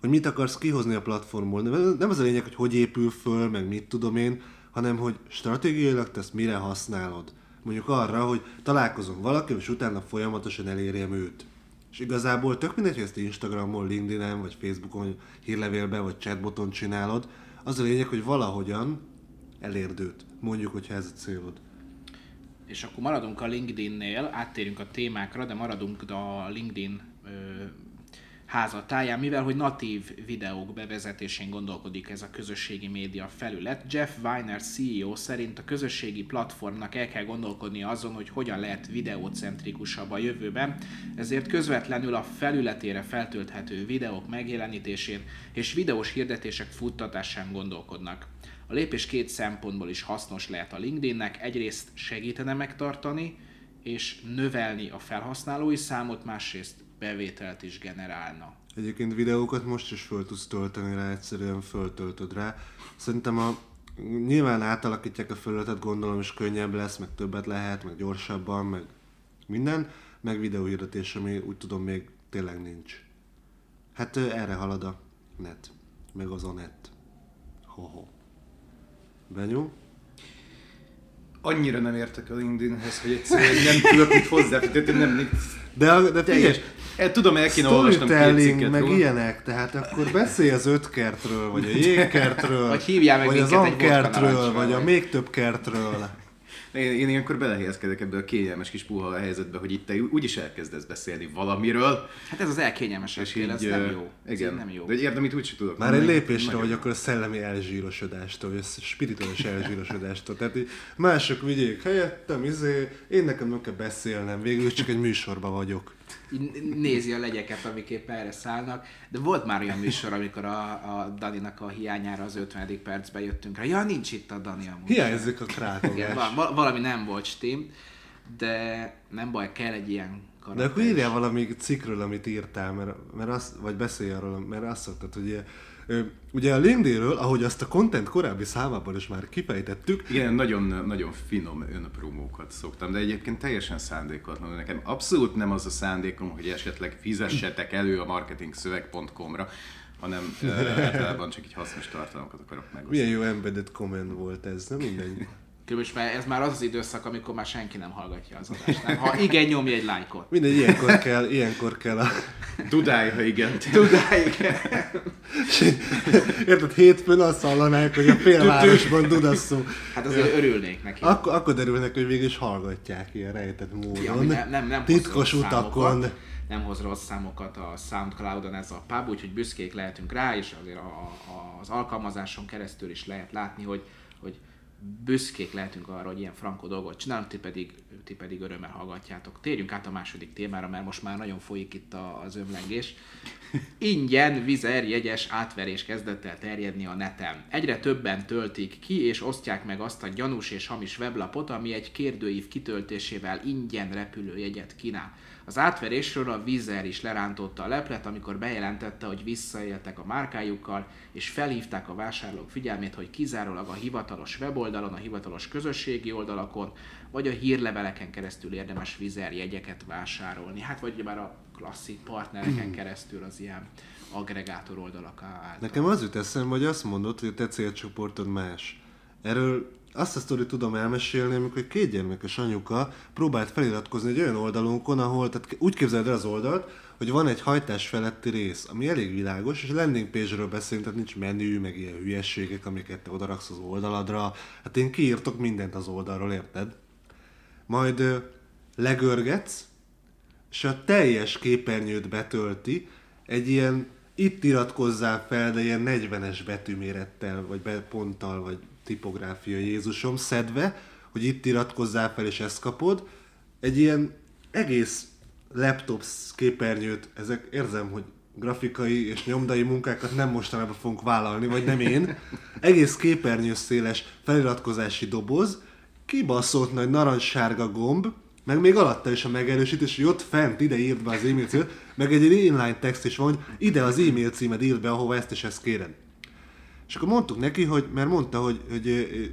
hogy mit akarsz kihozni a platformból. Nem az a lényeg, hogy hogy épül föl, meg mit tudom én, hanem hogy stratégiailag te ezt mire használod. Mondjuk arra, hogy találkozom valaki, és utána folyamatosan elérjem őt. És igazából tök mindegy, hogy ezt Instagramon, LinkedIn-en, vagy Facebookon, hírlevélben, vagy chatboton csinálod, az a lényeg, hogy valahogyan elérd őt. Mondjuk, hogyha ez a célod. és akkor maradunk a LinkedIn-nél, áttérünk a témákra, de maradunk a LinkedIn házatáján, mivel hogy natív videók bevezetésén gondolkodik ez a közösségi média felület. Jeff Weiner CEO szerint a közösségi platformnak el kell gondolkodni azon, hogy hogyan lehet videócentrikusabb a jövőben, ezért közvetlenül a felületére feltölthető videók megjelenítésén és videós hirdetések futtatásán gondolkodnak. A lépés két szempontból is hasznos lehet a LinkedInnek, egyrészt segítene megtartani és növelni a felhasználói számot, másrészt bevételt is generálna. Egyébként videókat most is föl tudsz tölteni rá, egyszerűen föltöltöd rá. Szerintem a, nyilván átalakítják a felületet, gondolom, és könnyebb lesz, meg többet lehet, meg gyorsabban, meg minden, meg videóhirdetés, ami úgy tudom még tényleg nincs. Hát erre halad a net, meg az a net. Ho-ho. Benyú? Annyira nem értek a LinkedInhez, hogy egyszerűen nem tudok mit hozzáfűzni. Nem, de, de figyelj, el, tudom, el kéne olvasnom két cikket meg róla. ilyenek, tehát akkor beszélj az öt kertről, vagy a jégkertről, vagy, hívjál meg vagy az ankertről, vagy a még több kertről. Én, én ilyenkor belehelyezkedek ebbe a kényelmes kis puha helyzetbe, hogy itt te úgyis elkezdesz beszélni valamiről. Hát ez az elkényelmes és így, ez nem jó. Igen, ez nem jó. de egy érdemit úgy tudok. Már egy lépésre vagy akkor a szellemi elzsírosodástól, vagy a spirituális elzsírosodástól. Tehát így mások vigyék helyettem, izé, én nekem nem kell beszélnem, végül csak egy műsorban vagyok nézi a legyeket, amik épp erre szállnak. De volt már olyan műsor, amikor a, a Daninak a hiányára az 50. percben jöttünk rá. Ja, nincs itt a Dani amúgy. Hiányzik a krákogás. Val- valami nem volt stím, de nem baj, kell egy ilyen karakter. De akkor írjál valami cikkről, amit írtál, mert, mert azt, vagy beszélj arról, mert azt szoktad, hogy Ugye a LinkedInről, ahogy azt a content korábbi számában is már kifejtettük. Igen, nagyon, nagyon finom önpromókat szoktam, de egyébként teljesen szándékotlan. Nekem abszolút nem az a szándékom, hogy esetleg fizessetek elő a marketingszöveg.com-ra, hanem általában csak egy hasznos tartalmakat akarok megosztani. Milyen jó embedded comment volt ez, nem mindegy. Körülbelül ez már az az időszak, amikor már senki nem hallgatja az adást. Nem? Ha igen, nyomj egy lájkot. Mindegy, ilyenkor kell, ilyenkor kell a... Dudálj, ha igen. Dudálj, igen. Érted, hétfőn azt hallanák, hogy a félvárosban dudasszó. Hát azért örülnék neki. Akkor, akkor derülnek, hogy végig is hallgatják ilyen rejtett módon. Ja, nem, nem, nem Titkos utakon. Számokat, nem hoz rossz számokat a Soundcloud-on ez a pub, úgyhogy büszkék lehetünk rá, és azért a, a, az alkalmazáson keresztül is lehet látni, hogy büszkék lehetünk arra, hogy ilyen frankó dolgot csinálunk, ti pedig, ti pedig örömmel hallgatjátok. Térjünk át a második témára, mert most már nagyon folyik itt az ömlengés. Ingyen vizer jegyes átverés kezdett el terjedni a neten. Egyre többen töltik ki és osztják meg azt a gyanús és hamis weblapot, ami egy kérdőív kitöltésével ingyen repülőjegyet kínál. Az átverésről a Vizer is lerántotta a leplet, amikor bejelentette, hogy visszaéltek a márkájukkal, és felhívták a vásárlók figyelmét, hogy kizárólag a hivatalos weboldalon, a hivatalos közösségi oldalakon, vagy a hírleveleken keresztül érdemes Vizer jegyeket vásárolni. Hát vagy már a klasszik partnereken keresztül az ilyen agregátor oldalak által. Nekem az jut eszembe, hogy azt mondod, hogy a te célcsoportod más. Erről azt a sztorit tudom elmesélni, amikor egy két gyermekes anyuka próbált feliratkozni egy olyan oldalunkon, ahol, tehát úgy képzeld el az oldalt, hogy van egy hajtás feletti rész, ami elég világos, és landing page-ről beszélünk, tehát nincs menü, meg ilyen hülyességek, amiket te odaraksz az oldaladra. Hát én kiírtok mindent az oldalról, érted? Majd ö, legörgetsz, és a teljes képernyőt betölti egy ilyen itt iratkozzál fel, de ilyen 40-es betűmérettel, vagy ponttal, vagy tipográfia Jézusom szedve, hogy itt iratkozzál fel és ezt kapod. Egy ilyen egész laptop képernyőt, ezek érzem, hogy grafikai és nyomdai munkákat nem mostanában fogunk vállalni, vagy nem én. Egész képernyő széles feliratkozási doboz, kibaszott nagy narancssárga gomb, meg még alatta is a megerősítés, hogy ott fent ide írd be az e-mail címet, meg egy inline text is van, hogy ide az e-mail címed írd be, ahova ezt és ezt kéred. És akkor mondtuk neki, hogy, mert mondta, hogy, hogy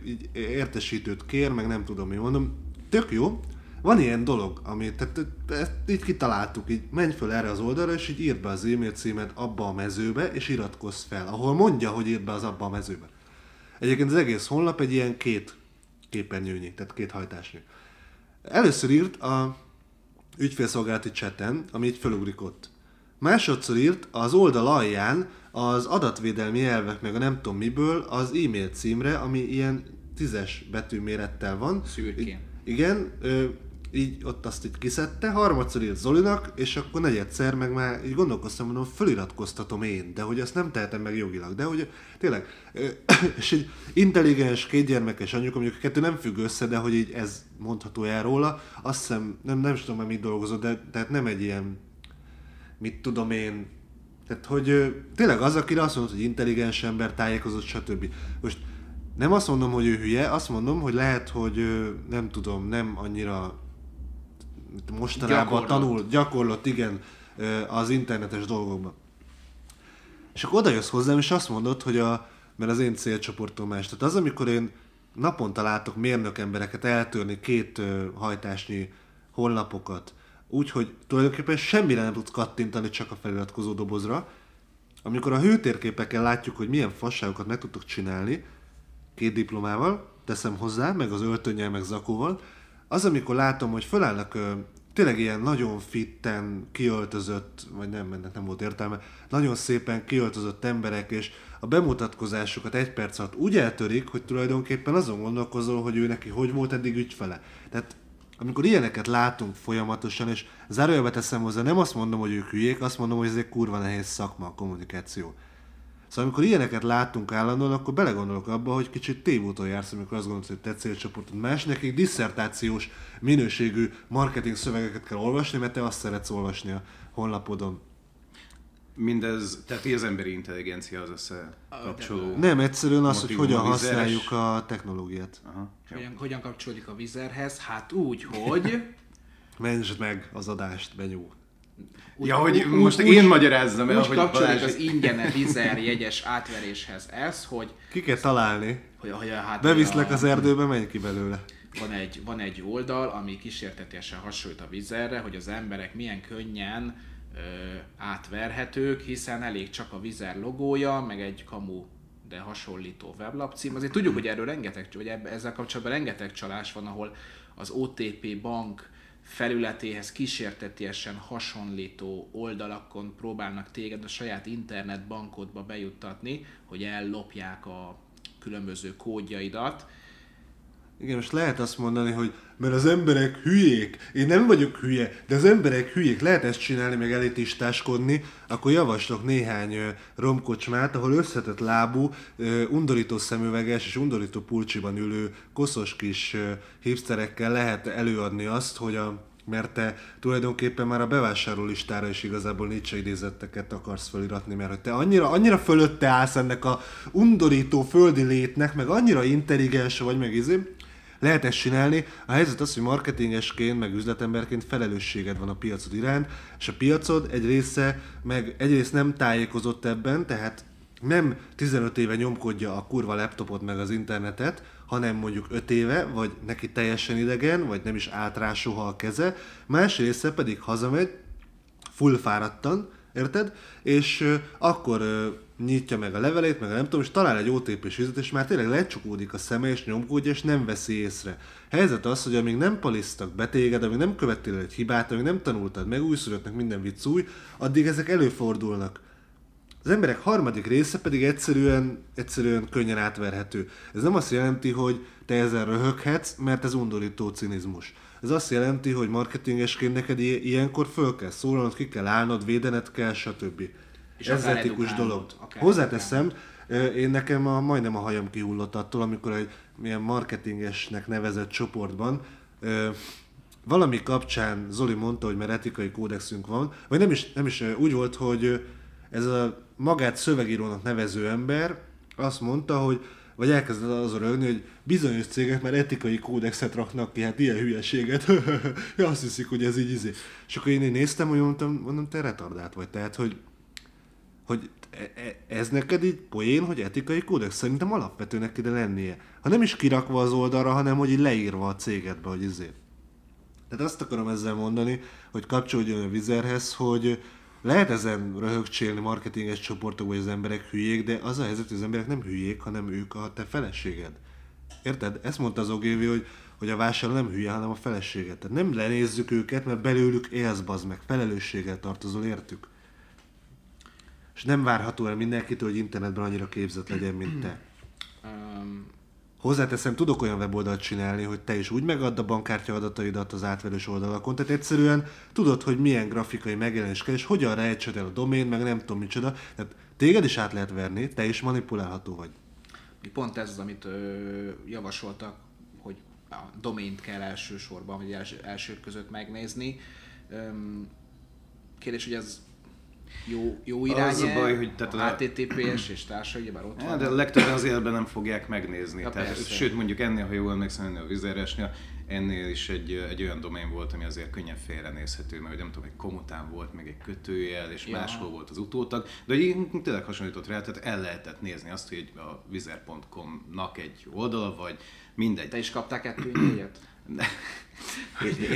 így értesítőt kér, meg nem tudom mi mondom, tök jó, van ilyen dolog, amit tehát, ezt így kitaláltuk, így menj föl erre az oldalra, és így írd be az e-mail címet abba a mezőbe, és iratkozz fel, ahol mondja, hogy írd be az abba a mezőbe. Egyébként az egész honlap egy ilyen két képernyőnyi, tehát két hajtásnyi. Először írt a ügyfélszolgálati chaten, ami így fölugrik ott. Másodszor írt az oldal alján az adatvédelmi elvek, meg a nem tudom miből az e-mail címre, ami ilyen tízes betűmérettel van. Szürkén. Igen, ö, így ott azt itt kiszedte, harmadszor írt Zolinak, és akkor negyedszer meg már így gondolkoztam, mondom, föliratkoztatom én, de hogy azt nem tehetem meg jogilag, de hogy tényleg, ö, és egy intelligens, kétgyermekes anyuka, mondjuk a kettő nem függ össze, de hogy így ez mondható el róla, azt hiszem, nem, nem is tudom már mit dolgozott, de tehát nem egy ilyen, mit tudom én, tehát, hogy tényleg az, akire azt mondod, hogy intelligens ember, tájékozott, stb. Most nem azt mondom, hogy ő hülye, azt mondom, hogy lehet, hogy nem tudom, nem annyira mostanában Gyakorlott. tanul, gyakorlott, igen, az internetes dolgokban. És akkor oda jössz hozzám, és azt mondod, hogy a, mert az én célcsoportom más. Tehát az, amikor én naponta látok mérnök embereket eltörni két hajtásnyi honlapokat, úgyhogy tulajdonképpen semmire nem tudsz kattintani, csak a feliratkozó dobozra, amikor a hőtérképeken látjuk, hogy milyen fasságokat meg tudtok csinálni, két diplomával, teszem hozzá, meg az öltönnyel, meg zakóval, az, amikor látom, hogy fölállnak ö, tényleg ilyen nagyon fitten, kiöltözött, vagy nem, ennek nem volt értelme, nagyon szépen kiöltözött emberek, és a bemutatkozásukat egy perc alatt úgy eltörik, hogy tulajdonképpen azon gondolkozol, hogy ő neki hogy volt eddig ügyfele. Tehát amikor ilyeneket látunk folyamatosan, és zárójelbe teszem hozzá, nem azt mondom, hogy ők hülyék, azt mondom, hogy ez egy kurva nehéz szakma a kommunikáció. Szóval amikor ilyeneket látunk állandóan, akkor belegondolok abba, hogy kicsit tévúton jársz, amikor azt gondolod, hogy te célcsoportod más, nekik disszertációs minőségű marketing szövegeket kell olvasni, mert te azt szeretsz olvasni a honlapodon. Mindez, tehát az emberi intelligencia az összekapcsoló. Nem, egyszerűen az, hogy hogyan használjuk a technológiát. Aha. Hogyan, hogyan kapcsolódik a vizerhez? Hát úgy, hogy... Mentsd meg az adást, Benyó. Úgy, Ja, hogy úgy- most úgy- én magyarázzam el, úgy hogy kapcsolódik Balázs- az ingyen vizer jegyes átveréshez ez, hogy, Ki kell találni. hogy, hogy a, hát, Beviszlek a- az erdőbe, menj ki belőle. van egy, van egy oldal, ami kísértetiesen hasonlít a vizerre, hogy az emberek milyen könnyen átverhetők, hiszen elég csak a vizer logója, meg egy kamu de hasonlító weblap cím. Azért tudjuk, hogy erről rengeteg, ebbe, ezzel kapcsolatban rengeteg csalás van, ahol az OTP bank felületéhez kísértetiesen hasonlító oldalakon próbálnak téged a saját internetbankodba bejuttatni, hogy ellopják a különböző kódjaidat, Igen, most lehet azt mondani, hogy mert az emberek hülyék, én nem vagyok hülye, de az emberek hülyék, lehet ezt csinálni, meg elitistáskodni, akkor javaslok néhány romkocsmát, ahol összetett lábú, undorító szemüveges és undorító pulcsiban ülő koszos kis hipsterekkel lehet előadni azt, hogy a mert te tulajdonképpen már a bevásárló listára is igazából Nietzsche idézetteket akarsz feliratni, mert hogy te annyira, annyira fölötte állsz ennek a undorító földi létnek, meg annyira intelligens vagy, meg izé, lehet ezt csinálni. A helyzet az, hogy marketingesként, meg üzletemberként felelősséged van a piacod iránt, és a piacod egy része meg egyrészt nem tájékozott ebben, tehát nem 15 éve nyomkodja a kurva laptopot meg az internetet, hanem mondjuk 5 éve, vagy neki teljesen idegen, vagy nem is állt rá soha a keze, más része pedig hazamegy, full fáradtan, érted? És akkor ö, nyitja meg a levelét, meg a nem tudom, és talál egy OTP-s vizet, és már tényleg lecsukódik a szeme, és nyomkódja, és nem veszi észre. Helyzet az, hogy amíg nem palisztak be téged, amíg nem követtél egy hibát, amíg nem tanultad meg, újszülöttnek minden vicc új, addig ezek előfordulnak. Az emberek harmadik része pedig egyszerűen, egyszerűen könnyen átverhető. Ez nem azt jelenti, hogy te ezen röhöghetsz, mert ez undorító cinizmus. Ez azt jelenti, hogy marketingesként neked ilyenkor föl kell szólalnod, ki kell állnod, védened kell, stb. És ez etikus dolog. akár Hozzáteszem, én nekem a, majdnem a hajam kihullott attól, amikor egy milyen marketingesnek nevezett csoportban valami kapcsán Zoli mondta, hogy mert etikai kódexünk van, vagy nem is, nem is úgy volt, hogy ez a magát szövegírónak nevező ember azt mondta, hogy vagy elkezdett azon rögni, hogy bizonyos cégek már etikai kódexet raknak ki, hát ilyen hülyeséget. azt hiszik, hogy ez így izé. És akkor én így néztem, hogy mondtam, mondom, te retardált vagy. Tehát, hogy hogy e- e- ez neked így poén, hogy etikai kódex? Szerintem alapvetőnek ide lennie. Ha nem is kirakva az oldalra, hanem hogy így leírva a cégedbe, hogy izé. Tehát azt akarom ezzel mondani, hogy kapcsolódjon a vizerhez, hogy lehet ezen röhögcsélni marketinges csoportokban, hogy az emberek hülyék, de az a helyzet, hogy az emberek nem hülyék, hanem ők a te feleséged. Érted? Ezt mondta az Ogilvy, hogy, hogy a vásárló nem hülye, hanem a feleséget. Tehát nem lenézzük őket, mert belőlük élsz, bazd meg. Felelősséggel tartozol, értük? És nem várható el mindenkitől, hogy internetben annyira képzett legyen, mint te. Hozzáteszem, tudok olyan weboldalt csinálni, hogy te is úgy megadd a bankkártya adataidat az átverős oldalakon, tehát egyszerűen tudod, hogy milyen grafikai megjelenés kell, és hogyan rejtsed el a domén, meg nem tudom micsoda. Tehát téged is át lehet verni, te is manipulálható vagy. Pont ez az, amit ö, javasoltak, hogy a domént kell elsősorban, vagy els, elsők között megnézni. Öm, kérdés, hogy ez jó, jó irány Az a baj, hogy tehát a- HTTPS és társai, ugyebár ott van. de legtöbben az életben nem fogják megnézni. Ja, Tehát, persze. sőt, mondjuk ennél, ha jól emlékszem, ennél a vizeresnél, ennél is egy, egy olyan domén volt, ami azért könnyen félrenézhető, mert nem tudom, egy komután volt, meg egy kötőjel, és Ja. máshol volt az utótag, de így tényleg hasonlított rá, tehát el lehetett nézni azt, hogy a vizer.com-nak egy oldala, vagy mindegy. Te is kaptál kettő?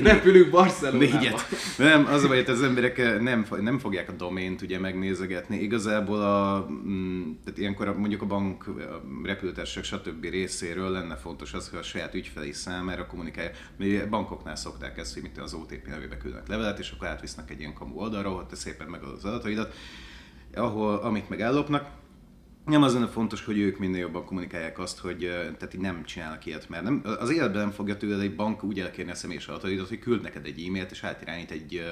Repülünk Barcelonába. Négyet. Nem, az a baj, hogy az emberek nem, nem fogják a domént ugye megnézegetni. Igazából a, mm, tehát ilyenkor a, mondjuk a bank, a repülőtársaság stb. részéről lenne fontos az, hogy a saját ügyfelei számára kommunikálja. A bankoknál szokták ezt, hogy mit az OTP nevébe küldnek levelet, és akkor átvisznek egy ilyen kamu oldalra, ahol te szépen megadod az adataidat, ahol, amik meg ellopnak, nem az lenne fontos, hogy ők minél jobban kommunikálják azt, hogy tehát így nem csinálnak ilyet, mert nem, az életben nem fogja tőled egy bank úgy elkérni a személyes adataidat, hogy küld neked egy e-mailt és átirányít egy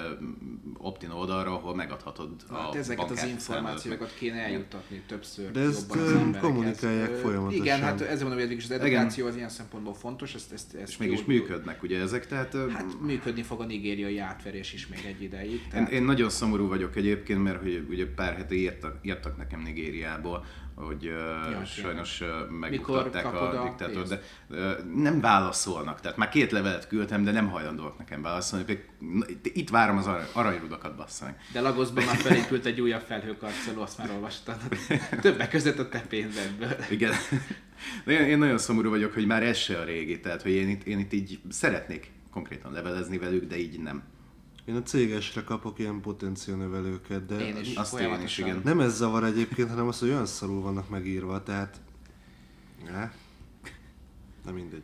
opt-in oldalra, ahol megadhatod a Hát ezeket az információkat kéne eljuttatni többször De ezt, jobban kommunikálják Ö, folyamatosan. Igen, hát ezért mondom, hogy az edukáció az ilyen szempontból fontos, ezt, ezt, ezt És mégis jó- működnek ugye ezek, tehát Hát működni fog a nigériai átverés is még egy ideig. Én, Tehát én nagyon szomorú vagyok egyébként, mert hogy ugye pár hete írtak, írtak nekem Nigériából, hogy Ja, uh, sajnos uh, megbuktatták a a diktátort, de uh, nem válaszolnak. Tehát már két levelet küldtem, de nem hajlandóak nekem válaszolni. Pedig na, itt- várom az arany, aranyrudakat, bassza meg. De Lagosban már felépült egy újabb felhőkarcoló, azt már olvastad. Többek között a te pénzedből. Igen. De én, én nagyon szomorú vagyok, hogy már ez se a régi, tehát hogy én itt, én itt így szeretnék konkrétan levelezni velük, de így nem. Én a cégesre kapok ilyen potenciálnövelőket, de Én is. Azt én is, igen. nem ez zavar egyébként, hanem az, hogy olyan szarul vannak megírva, tehát... Ne? Na mindegy.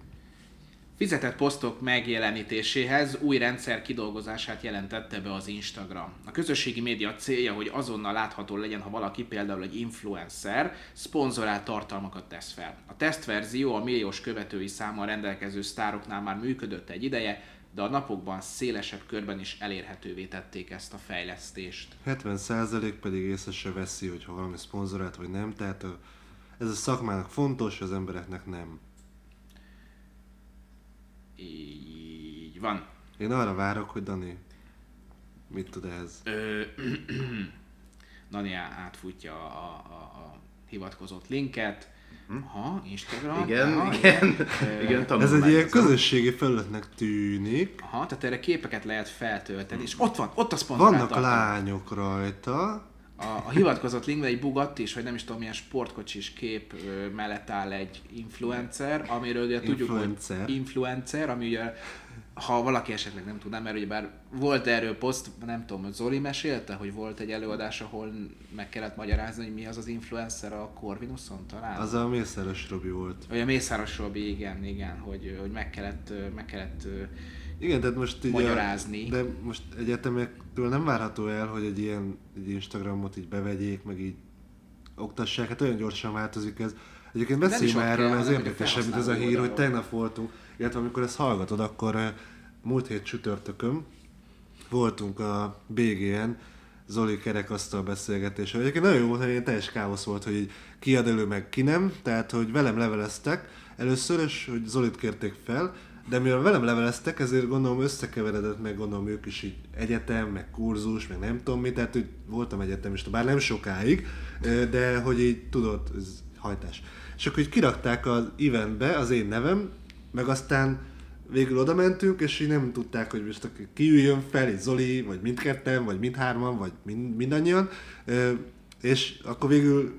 Fizetett posztok megjelenítéséhez új rendszer kidolgozását jelentette be az Instagram. A közösségi média célja, hogy azonnal látható legyen, ha valaki például egy influencer szponzorált tartalmakat tesz fel. A tesztverzió a milliós követői számmal rendelkező sztároknál már működött egy ideje, de a napokban szélesebb körben is elérhetővé tették ezt a fejlesztést. 70% pedig észre se veszi, hogy ha valami szponzorált vagy nem, tehát ez a szakmának fontos, az embereknek nem. Így van. Én arra várok, hogy Dani mit tud ehhez. Ö, á- átfutja a, a, a hivatkozott linket. Ha, Instagram. Igen, aha, igen, Ö, igen, Ez egy ilyen közösségi felületnek tűnik. Aha, tehát erre képeket lehet feltölteni, és ott van, ott a szponzorált Vannak tartalom. lányok rajta, A, a hivatkozott linkben egy Bugatti is, vagy nem is tudom milyen sportkocsis kép ö, mellett áll egy influencer, amiről ugye tudjuk, hogy influencer, ami ugye, ha valaki esetleg nem tudná, mert ugye bár volt erről poszt, nem tudom, hogy Zoli mesélte, hogy volt egy előadás, ahol meg kellett magyarázni, hogy mi az az influencer a Corvinuson talán. az a Mészáros Robi volt. Vagy a Mészáros Robi, igen, igen, hogy, hogy meg kellett, meg kellett Igen, tehát most így Magyarázni. A, de most egyetemektől nem várható el, hogy egy ilyen egy Instagramot így bevegyék, meg így oktassák, hát olyan gyorsan változik ez. Egyébként beszéljünk már erről, ez hogy érdekesebb, mint ez a hír, hogy oldalon. tegnap voltunk, illetve amikor ezt hallgatod, akkor eh, múlt hét csütörtökön voltunk a BGN, Zoli kerekasztal beszélgetése. Egyébként nagyon jó volt, hogy teljes káosz volt, hogy így ki ad elő, meg ki nem. Tehát, hogy velem leveleztek először, és hogy Zolit kérték fel, de mivel velem leveleztek, ezért gondolom összekeveredett, meg gondolom ők is így egyetem, meg kurzus, meg nem tudom mi, tehát hogy voltam egyetemista, bár nem sokáig, ö, de hogy így tudod, ez hajtás. És akkor így kirakták az eventbe az én nevem, meg aztán végül oda mentünk, és így nem tudták, hogy most kiüljön fel, egy Zoli, vagy mindketten, vagy mindhárman, vagy mind, mindannyian, és akkor végül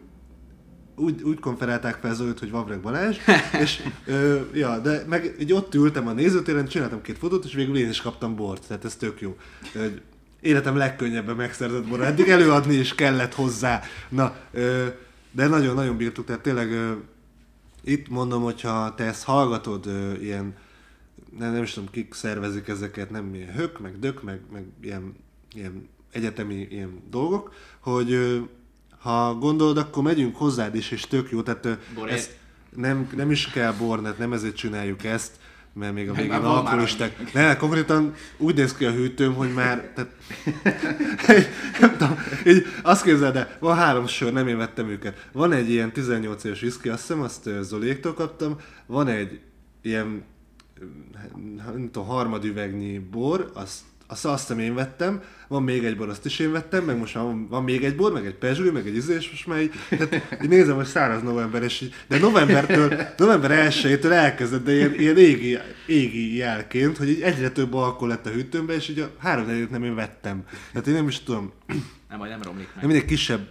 úgy, úgy konferálták fel Zolit, hogy Vavreg Balázs, és ö, ja, de meg így ott ültem a nézőtéren, csináltam két fotót, és végül én is kaptam bort, tehát ez tök jó. Ö, életem legkönnyebben megszerzett bor, eddig előadni is kellett hozzá. Na, ö, de nagyon-nagyon bírtuk, tehát tényleg ö, itt mondom, hogyha te ezt hallgatod, ö, ilyen, nem, nem is tudom, kik szervezik ezeket, nem ilyen hök, meg dök, meg, meg ilyen, ilyen egyetemi ilyen dolgok, hogy ö, ha gondolod, akkor megyünk hozzád is, és tök jó, tehát ö, ezt, nem, nem is kell bornet, nem ezért csináljuk ezt, mert még a végén alkoholisták. Ne, konkrétan úgy néz ki a hűtőm, hogy már, tehát, nem tudom, így azt képzeld el, van három sör, nem én vettem őket. Van egy ilyen 18 éves viszki, azt hiszem, azt Zoléktól kaptam, van egy ilyen nem tudom, harmadüvegnyi bor, azt azt, azt én vettem, van még egy bor, azt is én vettem, meg most van, van még egy bor, meg egy pezsgő, meg egy izé, és most már így, tehát, így nézem, hogy száraz november, és így, de novembertől, november 1-től elkezdett, de ilyen, ilyen égi, égi jelként, hogy így egyre több alkohol lett a hűtőmben, és így a három nem én vettem. Tehát én nem is tudom. Nem, majd nem romlik meg. Nem mindegy kisebb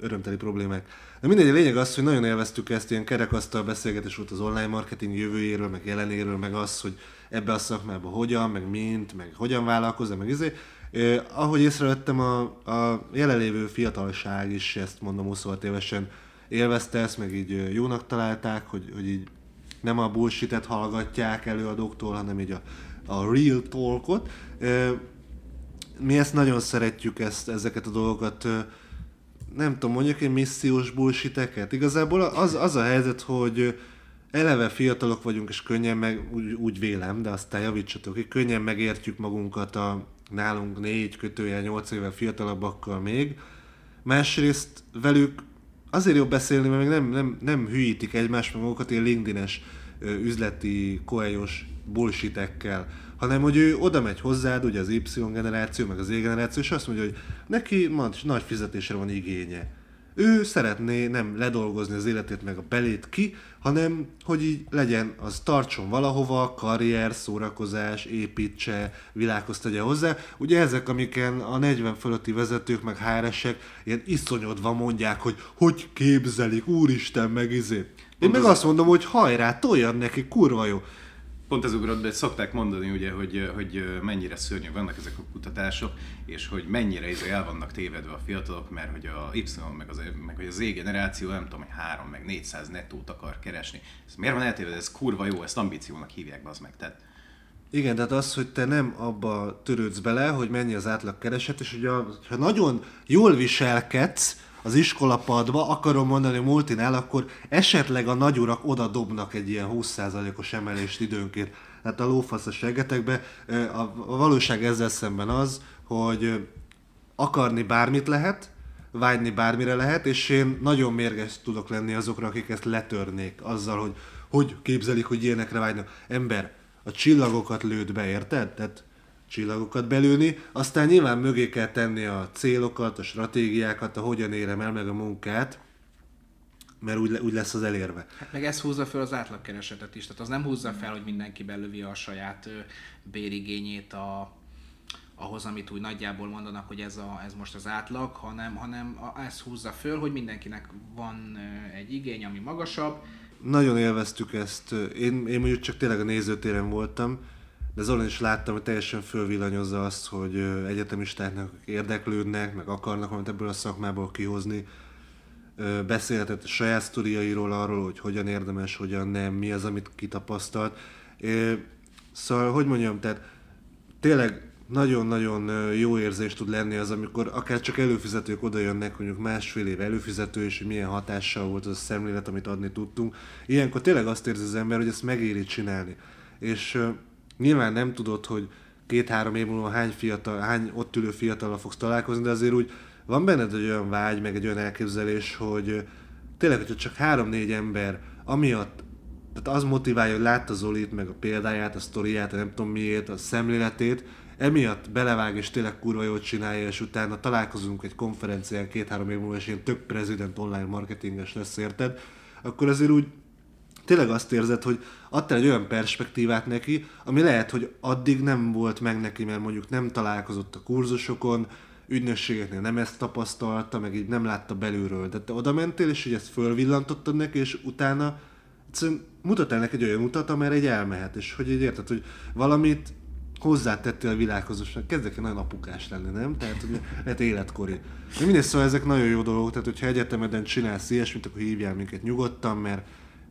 örömteli problémák. De mindegy, a lényeg az, hogy nagyon élveztük ezt, ilyen kerekasztal beszélgetés volt az online marketing jövőjéről, meg jelenéről, meg az, hogy ebbe a szakmába hogyan, meg mint, meg hogyan vállalkozom, meg izé. Eh, ahogy észrevettem, a, a jelenlévő fiatalság is, ezt mondom 26 évesen, élvezte ezt, meg így jónak találták, hogy, hogy így nem a bullshit hallgatják előadóktól, hanem így a, a real talkot. Eh, mi ezt nagyon szeretjük, ezt, ezeket a dolgokat, nem tudom, mondjuk egy missziós bullshiteket. Igazából az, az a helyzet, hogy eleve fiatalok vagyunk, és könnyen meg, úgy, úgy vélem, de aztán javítsatok, hogy könnyen megértjük magunkat a nálunk négy kötője, nyolc éve fiatalabbakkal még. Másrészt velük azért jobb beszélni, mert még nem, nem, nem hülyítik egymást magukat ilyen LinkedIn-es üzleti, koelyos bullshitekkel, hanem hogy ő oda megy hozzád, ugye az Y generáció, meg az E generáció, és azt mondja, hogy neki nagy fizetésre van igénye ő szeretné nem ledolgozni az életét meg a belét ki, hanem hogy így legyen, az tartson valahova, karrier, szórakozás, építse, világhoz tegye hozzá. Ugye ezek, amiken a 40 fölötti vezetők, meg HRS-ek ilyen iszonyodva mondják, hogy hogy képzelik, úristen, meg izé. Én meg az... azt mondom, hogy hajrá, toljan neki, kurva jó pont ez ugrott be, szokták mondani, ugye, hogy, hogy mennyire szörnyű vannak ezek a kutatások, és hogy mennyire izé el vannak tévedve a fiatalok, mert hogy a Y meg az, meg hogy az Z generáció nem tudom, hogy 3 meg 400 nettót akar keresni. Ez miért van eltévedve? Ez kurva jó, ezt ambíciónak hívják az meg. Tehát igen, tehát az, hogy te nem abba törődsz bele, hogy mennyi az átlag kereset, és hogy a, ha nagyon jól viselkedsz, az iskolapadba, akarom mondani multinál, akkor esetleg a nagyurak oda dobnak egy ilyen 20%-os emelést időnként. Tehát a lófasz a segetekbe. A valóság ezzel szemben az, hogy akarni bármit lehet, vágyni bármire lehet, és én nagyon mérges tudok lenni azokra, akik ezt letörnék azzal, hogy hogy képzelik, hogy ilyenekre vágynak. Ember, a csillagokat lőd be, érted? Tehát csillagokat belőni, aztán nyilván mögé kell tenni a célokat, a stratégiákat, a hogyan érem el meg a munkát, mert úgy, úgy lesz az elérve. Hát meg ez húzza fel az átlagkeresetet is, tehát az nem húzza fel, hogy mindenki belövi a saját bérigényét a, ahhoz, amit úgy nagyjából mondanak, hogy ez, a, ez most az átlag, hanem, hanem ez húzza föl, hogy mindenkinek van egy igény, ami magasabb. Nagyon élveztük ezt. Én, én mondjuk csak tényleg a nézőtéren voltam, de Zolan is láttam, hogy teljesen fölvillanyozza azt, hogy egyetemistáknak érdeklődnek, meg akarnak valamit ebből a szakmából kihozni. Beszélhetett a saját sztoriairól, arról, hogy hogyan érdemes, hogyan nem, mi az, amit kitapasztalt. Szóval, hogy mondjam, tehát tényleg nagyon-nagyon jó érzés tud lenni az, amikor akár csak előfizetők oda jönnek, mondjuk másfél év előfizető, és hogy milyen hatással volt az a szemlélet, amit adni tudtunk. Ilyenkor tényleg azt érzi az ember, hogy ezt megéri csinálni. És Nyilván nem tudod, hogy két-három év múlva hány, fiatal, hány ott ülő fiatalra fogsz találkozni, de azért úgy van benned egy olyan vágy, meg egy olyan elképzelés, hogy tényleg, hogyha csak három-négy ember amiatt, tehát az motiválja, hogy látta Zolit, meg a példáját, a sztoriát, a nem tudom miért, a szemléletét, emiatt belevág és tényleg kurva jól csinálja, és utána találkozunk egy konferencián két-három év múlva, és ilyen tök prezident online marketinges lesz, érted? Akkor azért úgy tényleg azt érzed, hogy adtál egy olyan perspektívát neki, ami lehet, hogy addig nem volt meg neki, mert mondjuk nem találkozott a kurzusokon, ügynösségeknél nem ezt tapasztalta, meg így nem látta belülről. De te oda mentél, és hogy ezt fölvillantottad neki, és utána egyszerűen mutattál egy olyan utat, amire egy elmehet, és hogy így érted, hogy valamit hozzátettél a világhoz, kezdek nagyon apukás lenni, nem? Tehát, hogy lehet életkori. De mindegy, szóval ezek nagyon jó dolgok, tehát hogyha egyetemeden csinálsz ilyesmit, akkor hívjál minket nyugodtan, mert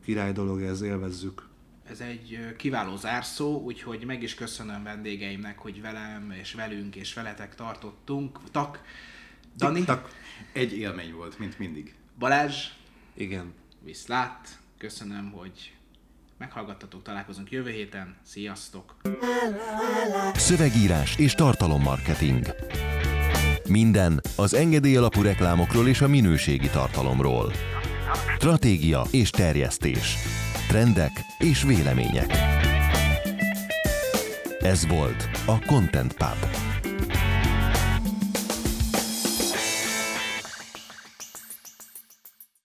király dolog ez, élvezzük. Ez egy kiváló zárszó, úgyhogy meg is köszönöm vendégeimnek, hogy velem és velünk és veletek tartottunk. Tak, Dani. Tak. Egy élmény volt, mint mindig. Balázs. Igen. Viszlát. Köszönöm, hogy meghallgattatok, találkozunk jövő héten. Sziasztok! Szövegírás és tartalommarketing. Minden az engedély alapú reklámokról és a minőségi tartalomról. Stratégia és terjesztés. Trendek és vélemények. Ez volt a Content Pub.